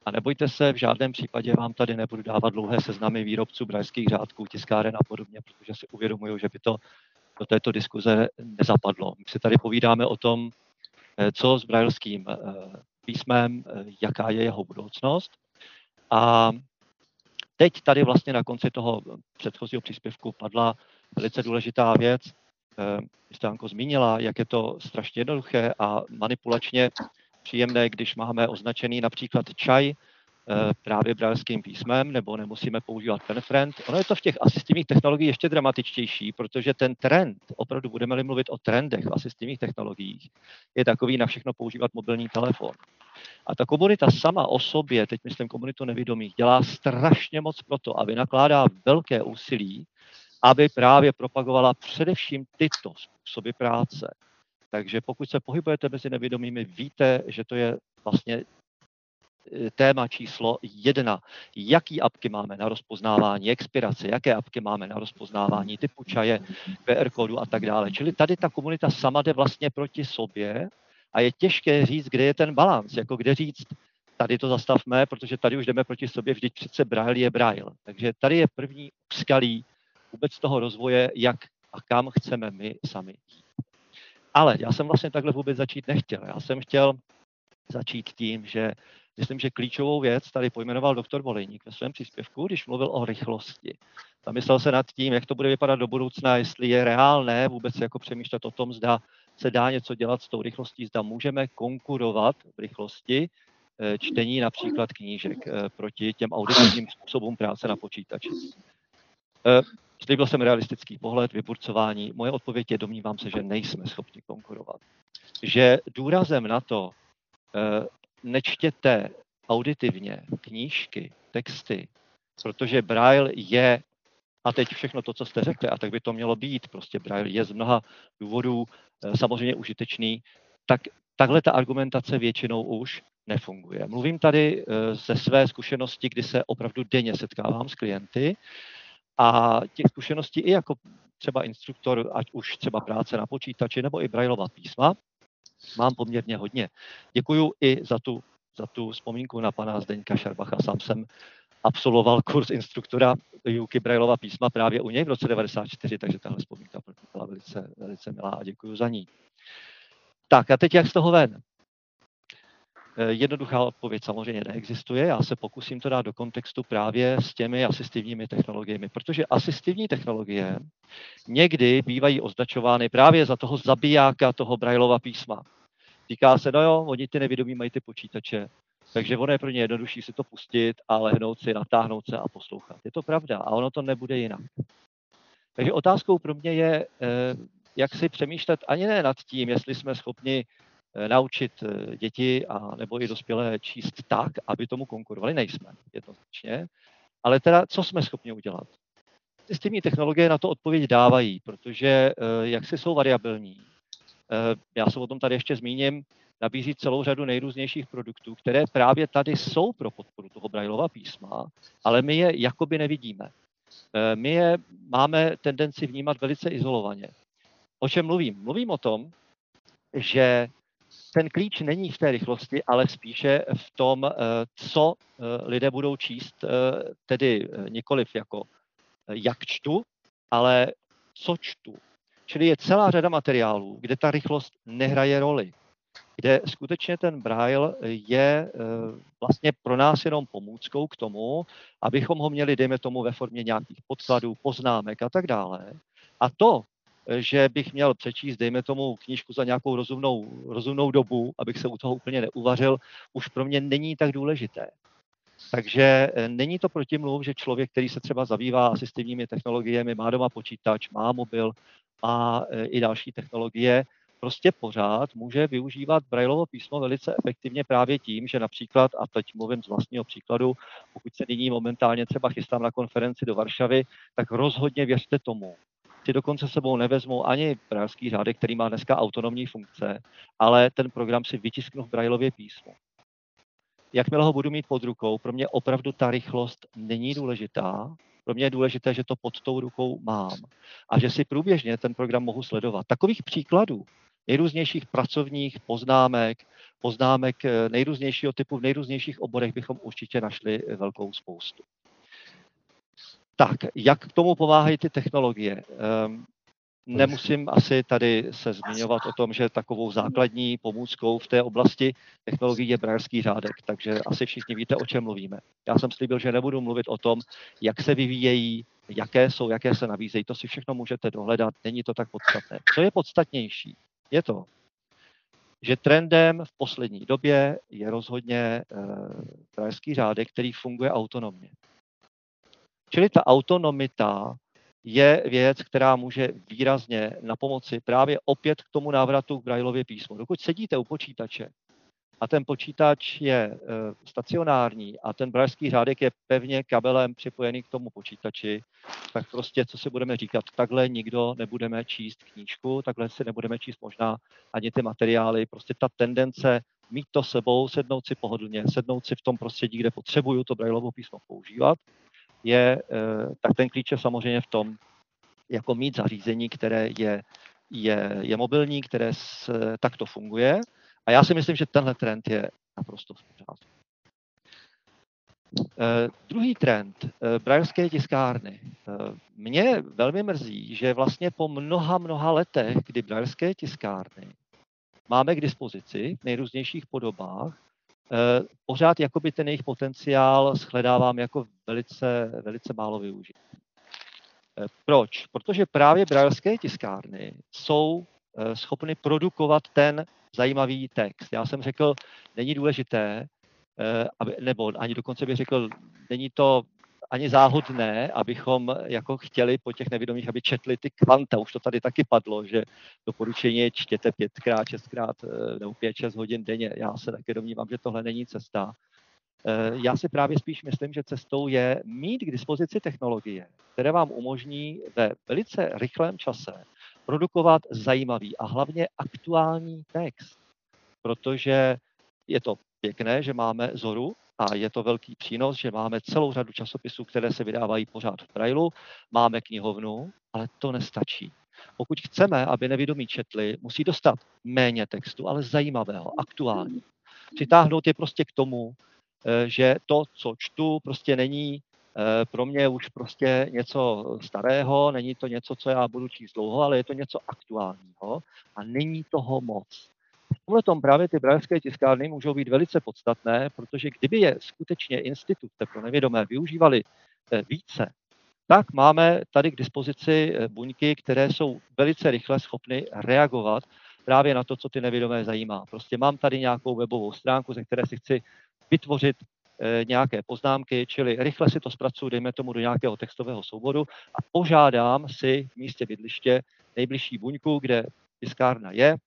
A nebojte se, v žádném případě vám tady nebudu dávat dlouhé seznamy výrobců brajských řádků, tiskáren a podobně, protože si uvědomuju, že by to do této diskuze nezapadlo. My si tady povídáme o tom, eh, co s brajlským eh, písmem, eh, jaká je jeho budoucnost. A teď tady vlastně na konci toho předchozího příspěvku padla velice důležitá věc. Jste Anko zmínila, jak je to strašně jednoduché a manipulačně příjemné, když máme označený například čaj eh, právě brajlským písmem, nebo nemusíme používat penfriend. Ono je to v těch asistivních technologiích ještě dramatičtější, protože ten trend, opravdu budeme-li mluvit o trendech v asistivních technologiích, je takový na všechno používat mobilní telefon. A ta komunita sama o sobě, teď myslím komunitu nevědomých, dělá strašně moc pro to a vynakládá velké úsilí, aby právě propagovala především tyto způsoby práce. Takže pokud se pohybujete mezi nevědomými, víte, že to je vlastně e, téma číslo jedna. Jaký apky máme na rozpoznávání expirace, jaké apky máme na rozpoznávání typu čaje, QR kódu a tak dále. Čili tady ta komunita sama jde vlastně proti sobě a je těžké říct, kde je ten balans, jako kde říct, tady to zastavme, protože tady už jdeme proti sobě, vždyť přece Braille je Braille. Takže tady je první úskalí vůbec toho rozvoje, jak a kam chceme my sami jít. Ale já jsem vlastně takhle vůbec začít nechtěl. Já jsem chtěl začít tím, že myslím, že klíčovou věc tady pojmenoval doktor Volejník ve svém příspěvku, když mluvil o rychlosti. Zamyslel se nad tím, jak to bude vypadat do budoucna, jestli je reálné vůbec jako přemýšlet o tom, zda se dá něco dělat s tou rychlostí, zda můžeme konkurovat v rychlosti eh, čtení například knížek eh, proti těm auditivním způsobům práce na počítači. Eh, Slíbil jsem realistický pohled, vyburcování. Moje odpověď je, domnívám se, že nejsme schopni konkurovat. Že důrazem na to, eh, nečtěte auditivně knížky, texty, protože Braille je, a teď všechno to, co jste řekli, a tak by to mělo být, prostě Braille je z mnoha důvodů eh, samozřejmě užitečný, tak takhle ta argumentace většinou už nefunguje. Mluvím tady ze své zkušenosti, kdy se opravdu denně setkávám s klienty, a těch zkušeností i jako třeba instruktor, ať už třeba práce na počítači nebo i Braillova písma, mám poměrně hodně. Děkuju i za tu, za tu vzpomínku na pana Zdeňka Šarbacha. Sám jsem absolvoval kurz instruktora výuky Braillova písma právě u něj v roce 94, takže tahle vzpomínka byla velice, velice milá a děkuji za ní. Tak a teď jak z toho ven? Eh, jednoduchá odpověď samozřejmě neexistuje. Já se pokusím to dát do kontextu právě s těmi asistivními technologiemi, protože asistivní technologie někdy bývají označovány právě za toho zabijáka toho Braillova písma. Říká se, no jo, oni ty nevědomí mají ty počítače, takže ono je pro ně jednodušší si to pustit a lehnout si, natáhnout se a poslouchat. Je to pravda a ono to nebude jinak. Takže otázkou pro mě je, eh, jak si přemýšlet ani ne nad tím, jestli jsme schopni naučit eh, děti a nebo i dospělé číst tak, aby tomu konkurovali. Nejsme jednoznačně. Ale teda, co jsme schopni udělat? Systémní technologie na to odpověď dávají, protože eh, jak si jsou variabilní. Já se o tom tady ještě zmíním, nabízí celou řadu nejrůznějších produktů, které právě tady jsou pro podporu toho Braillova písma, ale my je jakoby nevidíme. My je máme tendenci vnímat velice izolovaně. O čem mluvím? Mluvím o tom, že ten klíč není v té rychlosti, ale spíše v tom, eh, co eh, lidé budou číst, eh, tedy nikoliv jako jak čtu, ale co čtu. Čili je celá řada materiálů, kde ta rychlost nehraje roli, kde skutečně ten braille je vlastně pro nás jenom pomůckou k tomu, abychom ho měli, dejme tomu, ve formě nějakých podkladů, poznámek a tak dále. A to, že bych měl přečíst, dejme tomu, knížku za nějakou rozumnou, rozumnou dobu, abych se u toho úplně neuvařil, už pro mě není tak důležité. Takže eh, není to protimluv, že člověk, který se třeba zabývá asistivními technologiemi, má doma počítač, má mobil a eh, i další technologie, prostě pořád může využívat Braillovo písmo velice efektivně právě tím, že například, a teď mluvím z vlastního příkladu, pokud se nyní momentálně třeba chystám na konferenci do Varšavy, tak rozhodně věřte tomu, si dokonce sebou nevezmou ani brailský řádek, který má dneska autonomní funkce, ale ten program si vytisknu v Braillově písmu. Jakmile ho budu mít pod rukou, pro mě opravdu ta rychlost není důležitá, pro mě je důležité, že to pod tou rukou mám a že si průběžně ten program mohu sledovat. Takových příkladů nejrůznějších pracovních poznámek, poznámek eh, nejrůznějšího typu v nejrůznějších oborech bychom určitě našli velkou spoustu. Tak, jak k tomu pomáhají ty technologie? Um, Nemusím asi tady se zmiňovat o tom, že takovou základní pomůckou v té oblasti technologií je brajerský řádek, takže asi všichni víte, o čem mluvíme. Já jsem slíbil, že nebudu mluvit o tom, jak se vyvíjejí, jaké jsou, jaké se nabízejí, to si všechno můžete dohledat, není to tak podstatné. Co je podstatnější, je to, že trendem v poslední době je rozhodně brajerský řádek, který funguje autonomně. Čili ta autonomita je věc, která může výrazně na pomoci právě opět k tomu návratu k Braillově písmu. Dokud sedíte u počítače a ten počítač je e, stacionární a ten brailský řádek je pevně kabelem připojený k tomu počítači, tak prostě, co si budeme říkat, takhle nikdo nebudeme číst knížku, takhle si nebudeme číst možná ani ty materiály. Prostě ta tendence mít to sebou, sednout si pohodlně, sednout si v tom prostředí, kde potřebuju to Braillovo písmo používat, je, eh, tak ten klíč je samozřejmě v tom, jako mít zařízení, které je, je, je mobilní, které s, takto funguje. A já si myslím, že tenhle trend je naprosto v pořádku. Uh, druhý trend, uh, brailleské tiskárny. Uh, mě velmi mrzí, že vlastně po mnoha, mnoha letech, kdy brailleské tiskárny máme k dispozici v nejrůznějších podobách, Eh, pořád jakoby ten jejich potenciál shledávám jako velice, velice málo využit. Eh, proč? Protože právě brailské tiskárny jsou eh, schopny produkovat ten zajímavý text. Já jsem řekl, není důležité, aby, nebo ani dokonce bych řekl, není to ani záhodné, abychom jako chtěli po těch nevědomých, aby četli ty kvanta. Už to tady taky padlo, že doporučení je čtěte pětkrát, šestkrát eh, nebo pět, šest hodin denně. Já se taky domnívám, že tohle není cesta. Eh, já si právě spíš myslím, že cestou je mít k dispozici technologie, které vám umožní ve velice rychlém čase produkovat zajímavý a hlavně aktuální text. Protože je to pěkné, že máme Zoru, a je to velký přínos, že máme celou řadu časopisů, které se vydávají pořád v Brailu, máme knihovnu, ale to nestačí. Pokud chceme, aby nevědomí četli, musí dostat méně textu, ale zajímavého, aktuální. Přitáhnout je prostě k tomu, eh, že to, co čtu, prostě není eh, pro mě už prostě něco starého, není to něco, co já budu číst dlouho, ale je to něco aktuálního a není toho moc. V tom právě ty brajevské tiskárny můžou být velice podstatné, protože kdyby je skutečně instituce pro nevědomé využívali eh, více, tak máme tady k dispozici eh, buňky, které jsou velice rychle schopny reagovat právě na to, co ty nevědomé zajímá. Prostě mám tady nějakou webovou stránku, ze které si chci vytvořit eh, nějaké poznámky, čili rychle si to zpracuju, dejme tomu do nějakého textového souboru a požádám si v místě bydliště nejbližší buňku, kde tiskárna je,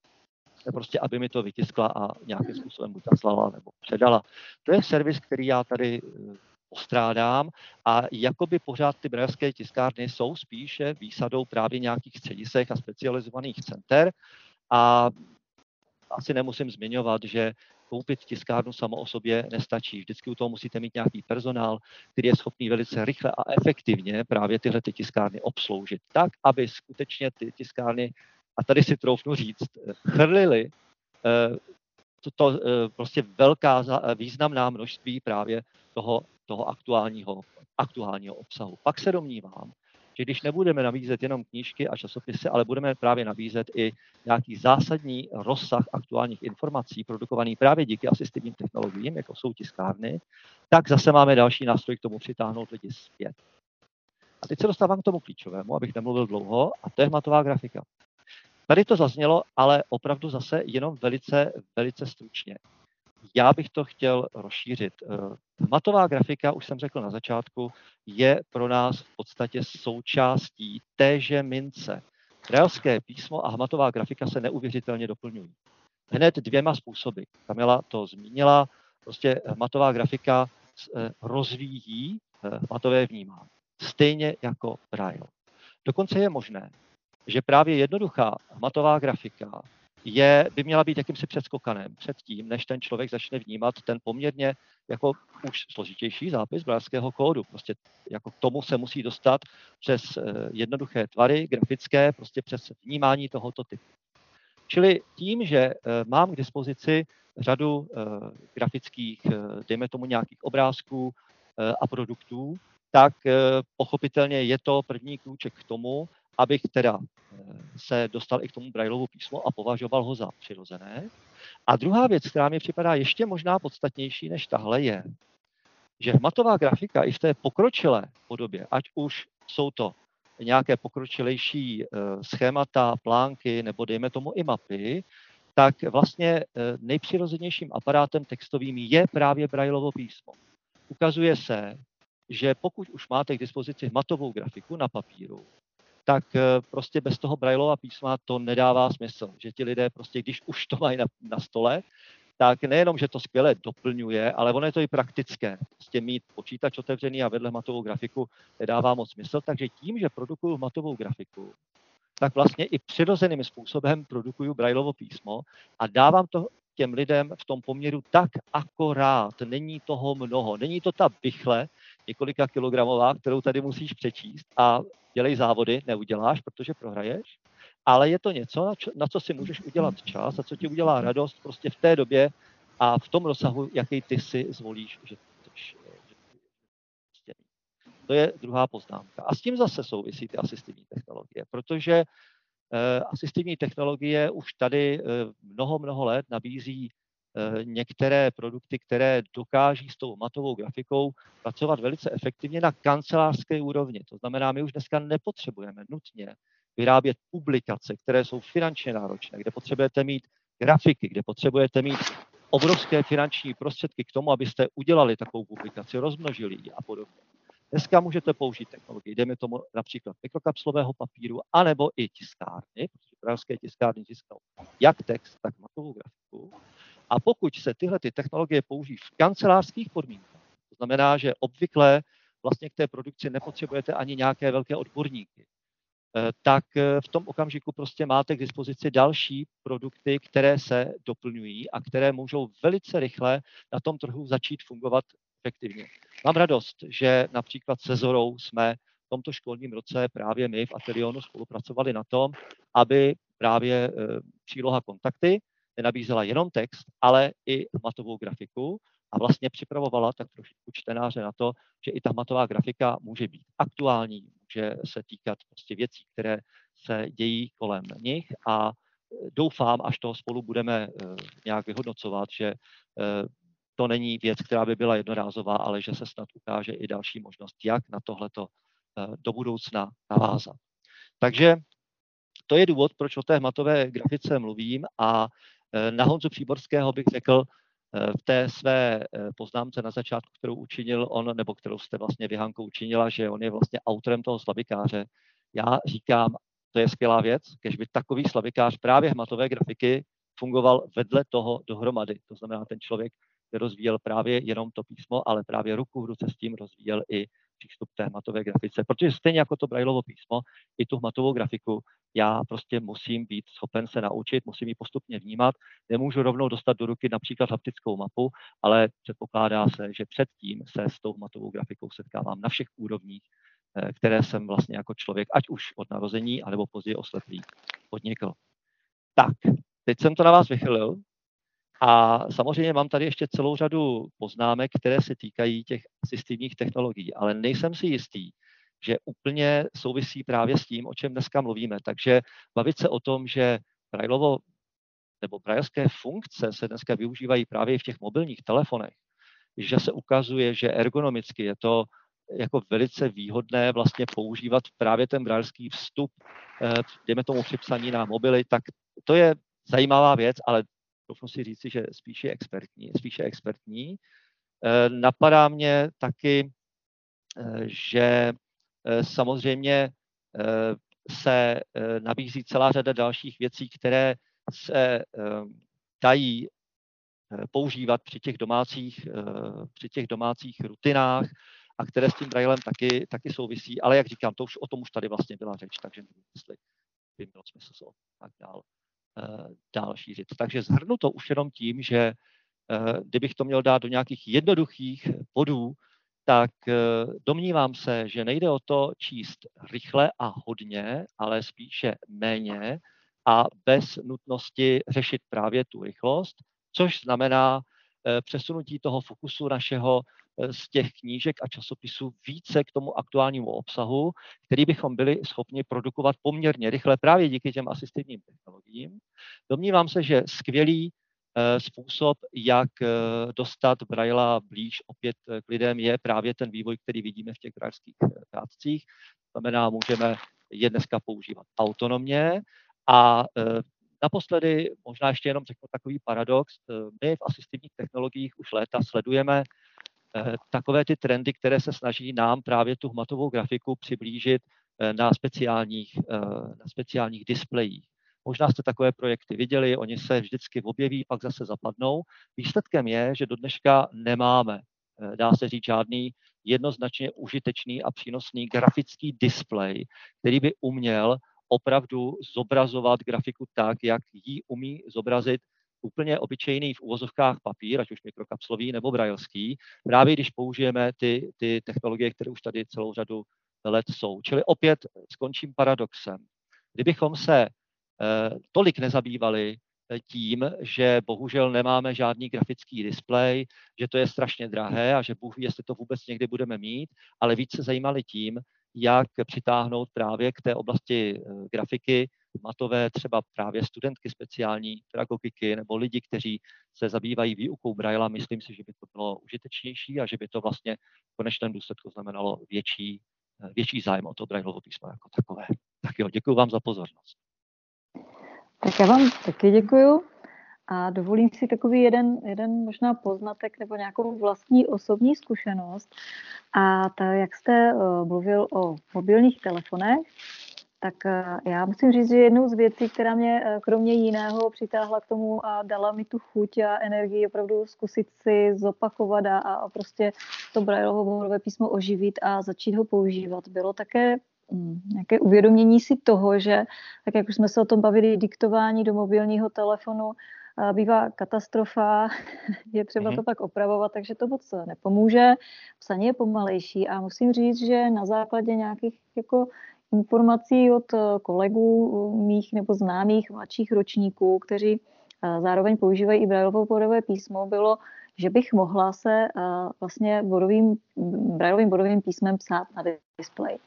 prostě aby mi to vytiskla a nějakým způsobem buď zaslala nebo předala. To je servis, který já tady eh, postrádám a jakoby pořád ty brailské tiskárny jsou spíše výsadou právě nějakých středisek a specializovaných center a asi nemusím zmiňovat, že koupit tiskárnu samo o sobě nestačí. Vždycky u toho musíte mít nějaký personál, který je schopný velice rychle a efektivně právě tyhle ty tiskárny obsloužit tak, aby skutečně ty tiskárny a tady si troufnu říct, chrlili eh, to, to eh, prostě velká významná množství právě toho, toho aktuálního, aktuálního obsahu. Pak se domnívám, že když nebudeme nabízet jenom knížky a časopisy, ale budeme právě nabízet i nějaký zásadní rozsah aktuálních informací, produkovaný právě díky asistivním technologiím, jako jsou tiskárny, tak zase máme další nástroj k tomu přitáhnout lidi zpět. A teď se dostávám k tomu klíčovému, abych nemluvil dlouho, a to je hmatová grafika. Tady to zaznělo, ale opravdu zase jenom velice, velice stručně. Já bych to chtěl rozšířit. Hmatová grafika, už jsem řekl na začátku, je pro nás v podstatě součástí téže mince. Brailské písmo a hmatová grafika se neuvěřitelně doplňují. Hned dvěma způsoby. Kamila to zmínila, prostě hmatová grafika eh, rozvíjí eh, hmatové vnímání. Stejně jako Braille. Dokonce je možné, že právě jednoduchá hmatová grafika je, by měla být jakýmsi předskokanem před tím, než ten člověk začne vnímat ten poměrně jako už složitější zápis brajlského kódu. Prostě jako k tomu se musí dostat přes eh, jednoduché tvary, grafické, prostě přes vnímání tohoto typu. Čili tím, že eh, mám k dispozici řadu eh, grafických, dejme tomu nějakých obrázků a produktů, tak pochopitelně je to první klíček k tomu, abych teda se dostal i k tomu Braillovu písmu a považoval ho za přirozené. A druhá věc, která mi připadá ještě možná podstatnější než tahle, je, že hmatová grafika i v té pokročilé podobě, ať už jsou to nějaké pokročilejší eh, schémata, plánky nebo dejme tomu i mapy, tak vlastně eh, nejpřirozenějším aparátem textovým je právě Braillovo písmo. Ukazuje se, že pokud už máte k dispozici hmatovou grafiku na papíru, tak eh, prostě bez toho Braillova písma to nedává smysl. Že ti lidé prostě, když už to mají na, na stole, tak nejenom, že to skvěle doplňuje, ale ono je to i praktické. Prostě mít počítač otevřený a vedle matovou grafiku nedává moc smysl, takže tím, že produkuju matovou grafiku, tak vlastně i přirozeným způsobem produkuju Braillovo písmo a dávám to těm lidem v tom poměru tak akorát. Není toho mnoho. Není to ta bychle několika kilogramová, kterou tady musíš přečíst a dělej závody, neuděláš, protože prohraješ, ale je to něco, na, co si můžeš udělat čas a co ti udělá radost prostě v té době a v tom rozsahu, jaký ty si zvolíš, že chceš. Prostě to je druhá poznámka. A s tím zase souvisí ty asistivní technologie, protože uh, asistivní technologie už tady uh, mnoho, mnoho let nabízí některé produkty, které dokáží s tou matovou grafikou pracovat velice efektivně na kancelářské úrovni. To znamená, my už dneska nepotřebujeme nutně vyrábět publikace, které jsou finančně náročné, kde potřebujete mít grafiky, kde potřebujete mít obrovské finanční prostředky k tomu, abyste udělali takovou publikaci, rozmnožili ji a podobně. Dneska můžete použít technologii, jdeme tomu například mikrokapslového papíru, anebo i tiskárny, protože pražské tiskárny tisknou jak text, tak matovou grafiku. A pokud se tyhle ty technologie použijí v kancelářských podmínkách, to znamená, že obvykle vlastně k té produkci nepotřebujete ani nějaké velké odborníky, Eh, tak eh, v tom okamžiku prostě máte k dispozici další produkty, které se doplňují a které můžou velice rychle na tom trhu začít fungovat efektivně. Mám radost, že například se Zorou jsme v tomto školním roce právě my v Atelionu spolupracovali na tom, aby právě eh, příloha kontakty nenabízela jenom text, ale i matovou grafiku a vlastně připravovala tak trošku čtenáře na to, že i ta hmatová grafika může být aktuální, může se týkat prostě věcí, které se dějí kolem nich a doufám, až to spolu budeme eh, nějak vyhodnocovat, že eh, to není věc, která by byla jednorázová, ale že se snad ukáže i další možnost, jak na tohleto do budoucna navázat. Takže to je důvod, proč o té hmatové grafice mluvím a na Honzu Příborského bych řekl, v té své eh, poznámce na začátku, kterou učinil on, nebo kterou jste vlastně Vyhankou učinila, že on je vlastně autorem toho slavikáře. Já říkám, to je skvělá věc, kež by takový slavikář právě hmatové grafiky fungoval vedle toho dohromady. To znamená, ten člověk rozvíjel právě jenom to písmo, ale právě ruku v ruce s tím rozvíjel i přístup té hmatové grafice. Protože stejně jako to Braillovo písmo, i tu hmatovou grafiku, já prostě musím být schopen se naučit, musím ji postupně vnímat. Nemůžu rovnou dostat do ruky například haptickou mapu, ale předpokládá se, že předtím se s tou hmatovou grafikou setkávám na všech úrovních, eh, které jsem vlastně jako člověk, ať už od narození, anebo později osleplý, podnikl. Tak, teď jsem to na vás vychylil, a samozřejmě mám tady ještě celou řadu poznámek, které se týkají těch asistivních technologií, ale nejsem si jistý, že úplně souvisí právě s tím, o čem dneska mluvíme. Takže bavit se o tom, že Braillovo nebo brajlské funkce se dneska využívají právě v těch mobilních telefonech, že se ukazuje, že ergonomicky je to jako velice výhodné vlastně používat právě ten brailský vstup, dejme tomu při psaní na mobily, tak to je zajímavá věc, ale doufám si říci, že spíše expertní. Spíše expertní. Napadá mě taky, že samozřejmě se nabízí celá řada dalších věcí, které se dají používat při těch domácích, při těch domácích rutinách a které s tím brailem taky, taky souvisí. Ale jak říkám, to už, o tom už tady vlastně byla řeč, takže nevím, jestli by mělo smysl se tak dál, dál šířit. Takže zhrnu to už jenom tím, že kdybych to měl dát do nějakých jednoduchých bodů, tak domnívám se, že nejde o to číst rychle a hodně, ale spíše méně a bez nutnosti řešit právě tu rychlost, což znamená přesunutí toho fokusu našeho z těch knížek a časopisů více k tomu aktuálnímu obsahu, který bychom byli schopni produkovat poměrně rychle právě díky těm asistivním technologiím. Domnívám se, že skvělý Eh, způsob, jak eh, dostat Braila blíž opět eh, k lidem, je právě ten vývoj, který vidíme v těch brailských rádcích. Znamená, můžeme je dneska používat autonomně a Naposledy možná ještě jenom řeknu takový paradox. My v asistivních technologiích už léta sledujeme takové ty trendy, které se snaží nám právě tu hmatovou grafiku přiblížit na speciálních, na speciálních displejích. Možná jste takové projekty viděli, oni se vždycky objeví, pak zase zapadnou. Výsledkem je, že do dneška nemáme, eh, dá se říct, žádný jednoznačně užitečný a přínosný grafický displej, který by uměl opravdu zobrazovat grafiku tak, jak ji umí zobrazit úplně obyčejný v uvozovkách papír, ať už mikrokapslový nebo brailský, právě když použijeme ty, ty technologie, které už tady celou řadu let jsou. Čili opět skončím paradoxem. Kdybychom se Eh, tolik nezabývali eh, tím, že bohužel nemáme žádný grafický displej, že to je strašně drahé a že Bůh ví, jestli to vůbec někdy budeme mít, ale víc se zajímali tím, jak přitáhnout právě k té oblasti eh, grafiky matové třeba právě studentky speciální pedagogiky nebo lidi, kteří se zabývají výukou Braila. Myslím si, že by to bylo užitečnější a že by to vlastně v konečném důsledku znamenalo větší, větší zájem o to Brailovo písmo jako takové. Tak jo, děkuji vám za pozornost. Tak já vám taky děkuju a dovolím si takový jeden, jeden možná poznatek nebo nějakou vlastní osobní zkušenost. A ta, jak jste uh, mluvil o mobilních telefonech, tak uh, já musím říct, že jednou z věcí, která mě uh, kromě jiného přitáhla k tomu a dala mi tu chuť a energii opravdu zkusit si zopakovat a, a prostě to Brailleovo písmo oživit a začít ho používat, bylo také Mm, nějaké uvědomění si toho, že, tak jak už jsme se o tom bavili, diktování do mobilního telefonu bývá katastrofa, [LAUGHS] je třeba to mhm. pak opravovat, takže to moc nepomůže. Psaní je pomalejší a musím říct, že na základě nějakých jako informací od eh, kolegů mých nebo známých mladších ročníků, kteří eh, zároveň používají i Braillovo bodové písmo, bylo, že bych mohla se eh, vlastně bodovým, Braillovým bodovým písmem psát na display.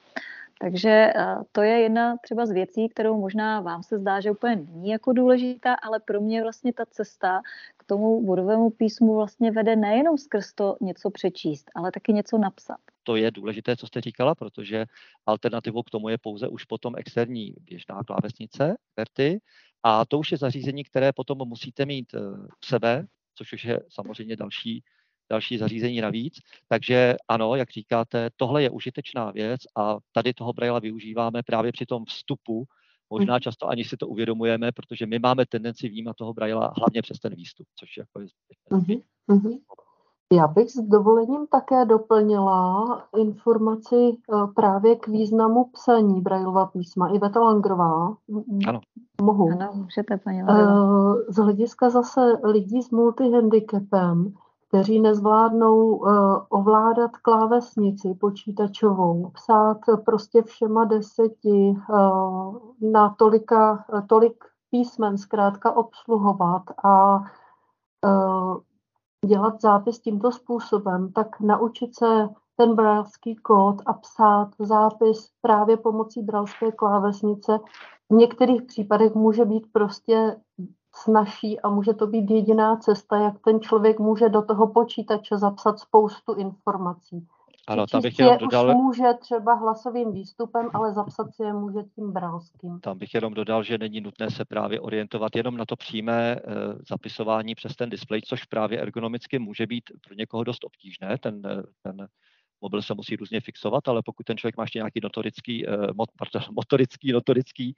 Takže eh, to je jedna třeba z věcí, kterou možná vám se zdá, že úplně není jako důležitá, ale pro mě vlastně ta cesta tomu budovému písmu vlastně vede nejenom skrz to něco přečíst, ale taky něco napsat. To je důležité, co jste říkala, protože alternativou k tomu je pouze už potom externí běžná klávesnice, verty, a to už je zařízení, které potom musíte mít v eh, sebe, což už je samozřejmě další další zařízení navíc. Takže ano, jak říkáte, tohle je užitečná věc a tady toho Brailla využíváme právě při tom vstupu. Možná mhm. často ani si to uvědomujeme, protože my máme tendenci vnímat toho Brailla hlavně přes ten výstup, což je jako uh-huh, uh-huh. Já bych s dovolením také doplnila informaci eh, právě k významu psaní Braillova písma. Iveta Langrová. Ano. Mohu. Ano, můžete, paní eh, Z hlediska zase lidí s multihandicapem, kteří nezvládnou uh, ovládat klávesnici počítačovou, psát prostě všema deseti uh, na tolika, tolik písmen zkrátka obsluhovat a uh, dělat zápis tímto způsobem, tak naučit se ten brailský kód a psát zápis právě pomocí brailské klávesnice v některých případech může být prostě snaží a může to být jediná cesta, jak ten člověk může do toho počítače zapsat spoustu informací. Ano, tam bych jenom dodal... už může třeba hlasovým výstupem, ale zapsat si je může tím bralským. Tam bych jenom dodal, že není nutné se právě orientovat jenom na to přímé e, zapisování přes ten displej, což právě ergonomicky může být pro někoho dost obtížné. Ten, eh, ten mobil se musí různě fixovat, ale pokud ten člověk má ještě nějaký notorický, e, pardon, [LAUGHS] motorický, notorický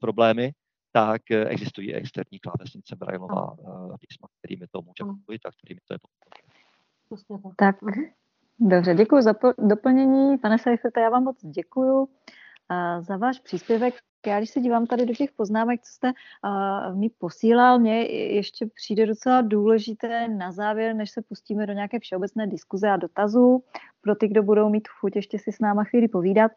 problémy, tak existují externí klávesnice Brailleová písma, kterými to může pokojit a kterými to je pokojit. Tak, Dobře, děkuji za doplnění. Pane Seifete, já vám moc děkuji za váš příspěvek. Já když se dívám tady do těch poznámek, co jste uh, mi posílal, mně ještě přijde docela důležité na závěr, než se pustíme do nějaké všeobecné diskuze a dotazů, pro ty, kdo budou mít chuť ještě si s náma chvíli povídat.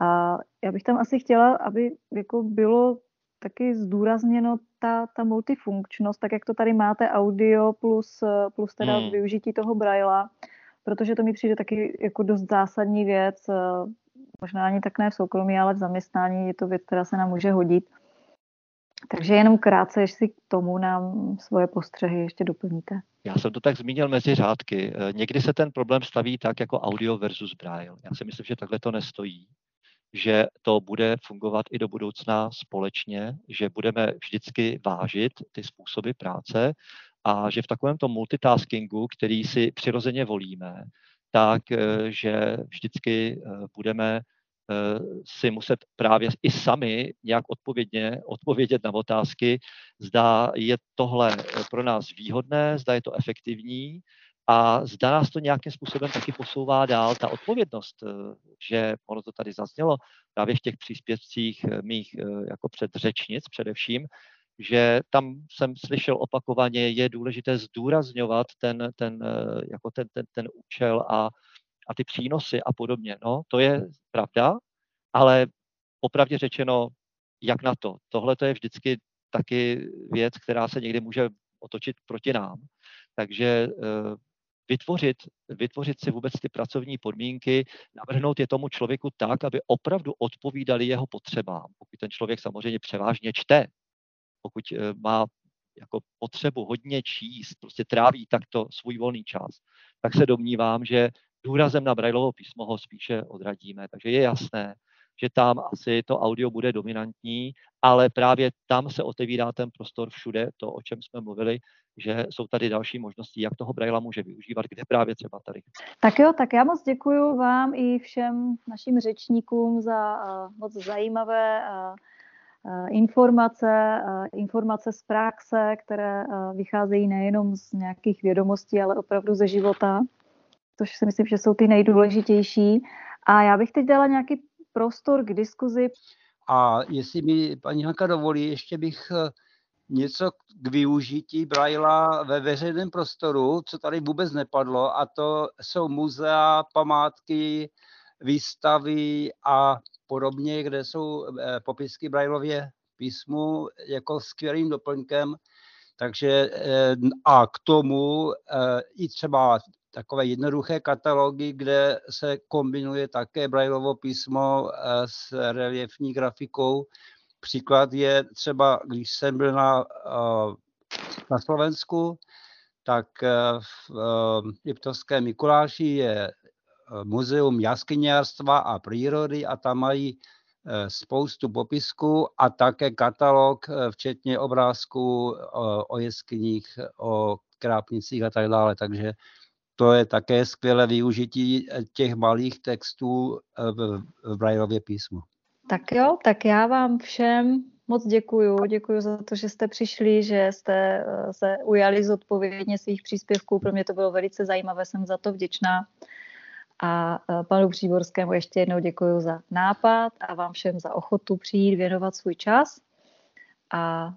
Uh, já bych tam asi chtěla, aby jako bylo taky zdůrazněno ta, ta multifunkčnost, tak jak to tady máte, audio plus, plus teda hmm. využití toho braila protože to mi přijde taky jako dost zásadní věc, eh, možná ani tak ne v soukromí, ale v zaměstnání je to věc, která se nám může hodit. Takže jenom krátce, jestli k tomu nám svoje postřehy ještě doplníte. Já jsem to tak zmínil mezi řádky. Eh, někdy se ten problém staví tak jako audio versus braille. Já si myslím, že takhle to nestojí že to bude fungovat i do budoucna společně, že budeme vždycky vážit ty způsoby práce a že v takovémto multitaskingu, který si přirozeně volíme, tak eh, že vždycky eh, budeme eh, si muset právě i sami nějak odpovědně odpovědět na otázky, zda je tohle pro nás výhodné, zda je to efektivní a zda nás to nějakým způsobem taky posouvá dál. Ta odpovědnost, že ono to tady zaznělo právě v těch příspěvcích mých jako předřečnic především, že tam jsem slyšel opakovaně, je důležité zdůrazňovat ten, ten, eh, jako ten, ten, ten účel a, a ty přínosy a podobně. No, to je pravda, ale opravdě řečeno, jak na to? Tohle to je vždycky taky věc, která se někdy může otočit proti nám. Takže eh, vytvořit, vytvořit si vůbec ty pracovní podmínky, navrhnout je tomu člověku tak, aby opravdu odpovídali jeho potřebám. Pokud ten člověk samozřejmě převážně čte, pokud eh, má jako potřebu hodně číst, prostě tráví takto svůj volný čas, tak se domnívám, že důrazem na Braillovo písmo ho spíše odradíme. Takže je jasné, že tam asi to audio bude dominantní, ale právě tam se otevírá ten prostor všude, to, o čem jsme mluvili, že jsou tady další možnosti, jak toho Brailla může využívat, kde právě třeba tady. Tak jo, tak já moc děkuji vám i všem našim řečníkům za uh, moc zajímavé uh, informace, informace z praxe, které vycházejí nejenom z nějakých vědomostí, ale opravdu ze života, což si myslím, že jsou ty nejdůležitější. A já bych teď dala nějaký prostor k diskuzi. A jestli mi paní Hanka dovolí, ještě bych něco k využití Braila ve veřejném prostoru, co tady vůbec nepadlo, a to jsou muzea, památky, výstavy a podobně, kde jsou eh, popisky Brailově písmu jako skvělým doplňkem. Takže eh, a k tomu eh, i třeba takové jednoduché katalogy, kde se kombinuje také Brailovo písmo s reliefní grafikou. Příklad je třeba, když jsem byl na, na Slovensku, tak v Liptovském Mikuláši je muzeum jaskyňářstva a přírody a tam mají eh, spoustu popisků a také katalog, eh, včetně obrázků eh, o jeskyních, o krápnicích a tak dále. Takže to je také skvělé využití těch malých textů v, v Braillově písmu. Tak jo, tak já vám všem moc děkuju. Děkuju za to, že jste přišli, že jste se ujali zodpovědně svých příspěvků. Pro mě to bylo velice zajímavé, jsem za to vděčná. A panu Příborskému ještě jednou děkuji za nápad a vám všem za ochotu přijít, věnovat svůj čas. A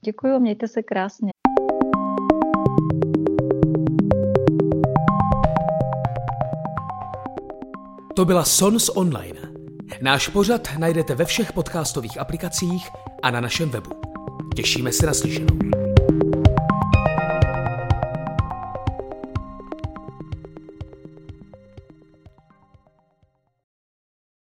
děkuji, mějte se krásně. To byla Sons Online. Náš pořad najdete ve všech podcastových aplikacích a na našem webu. Těšíme se na slyšenou.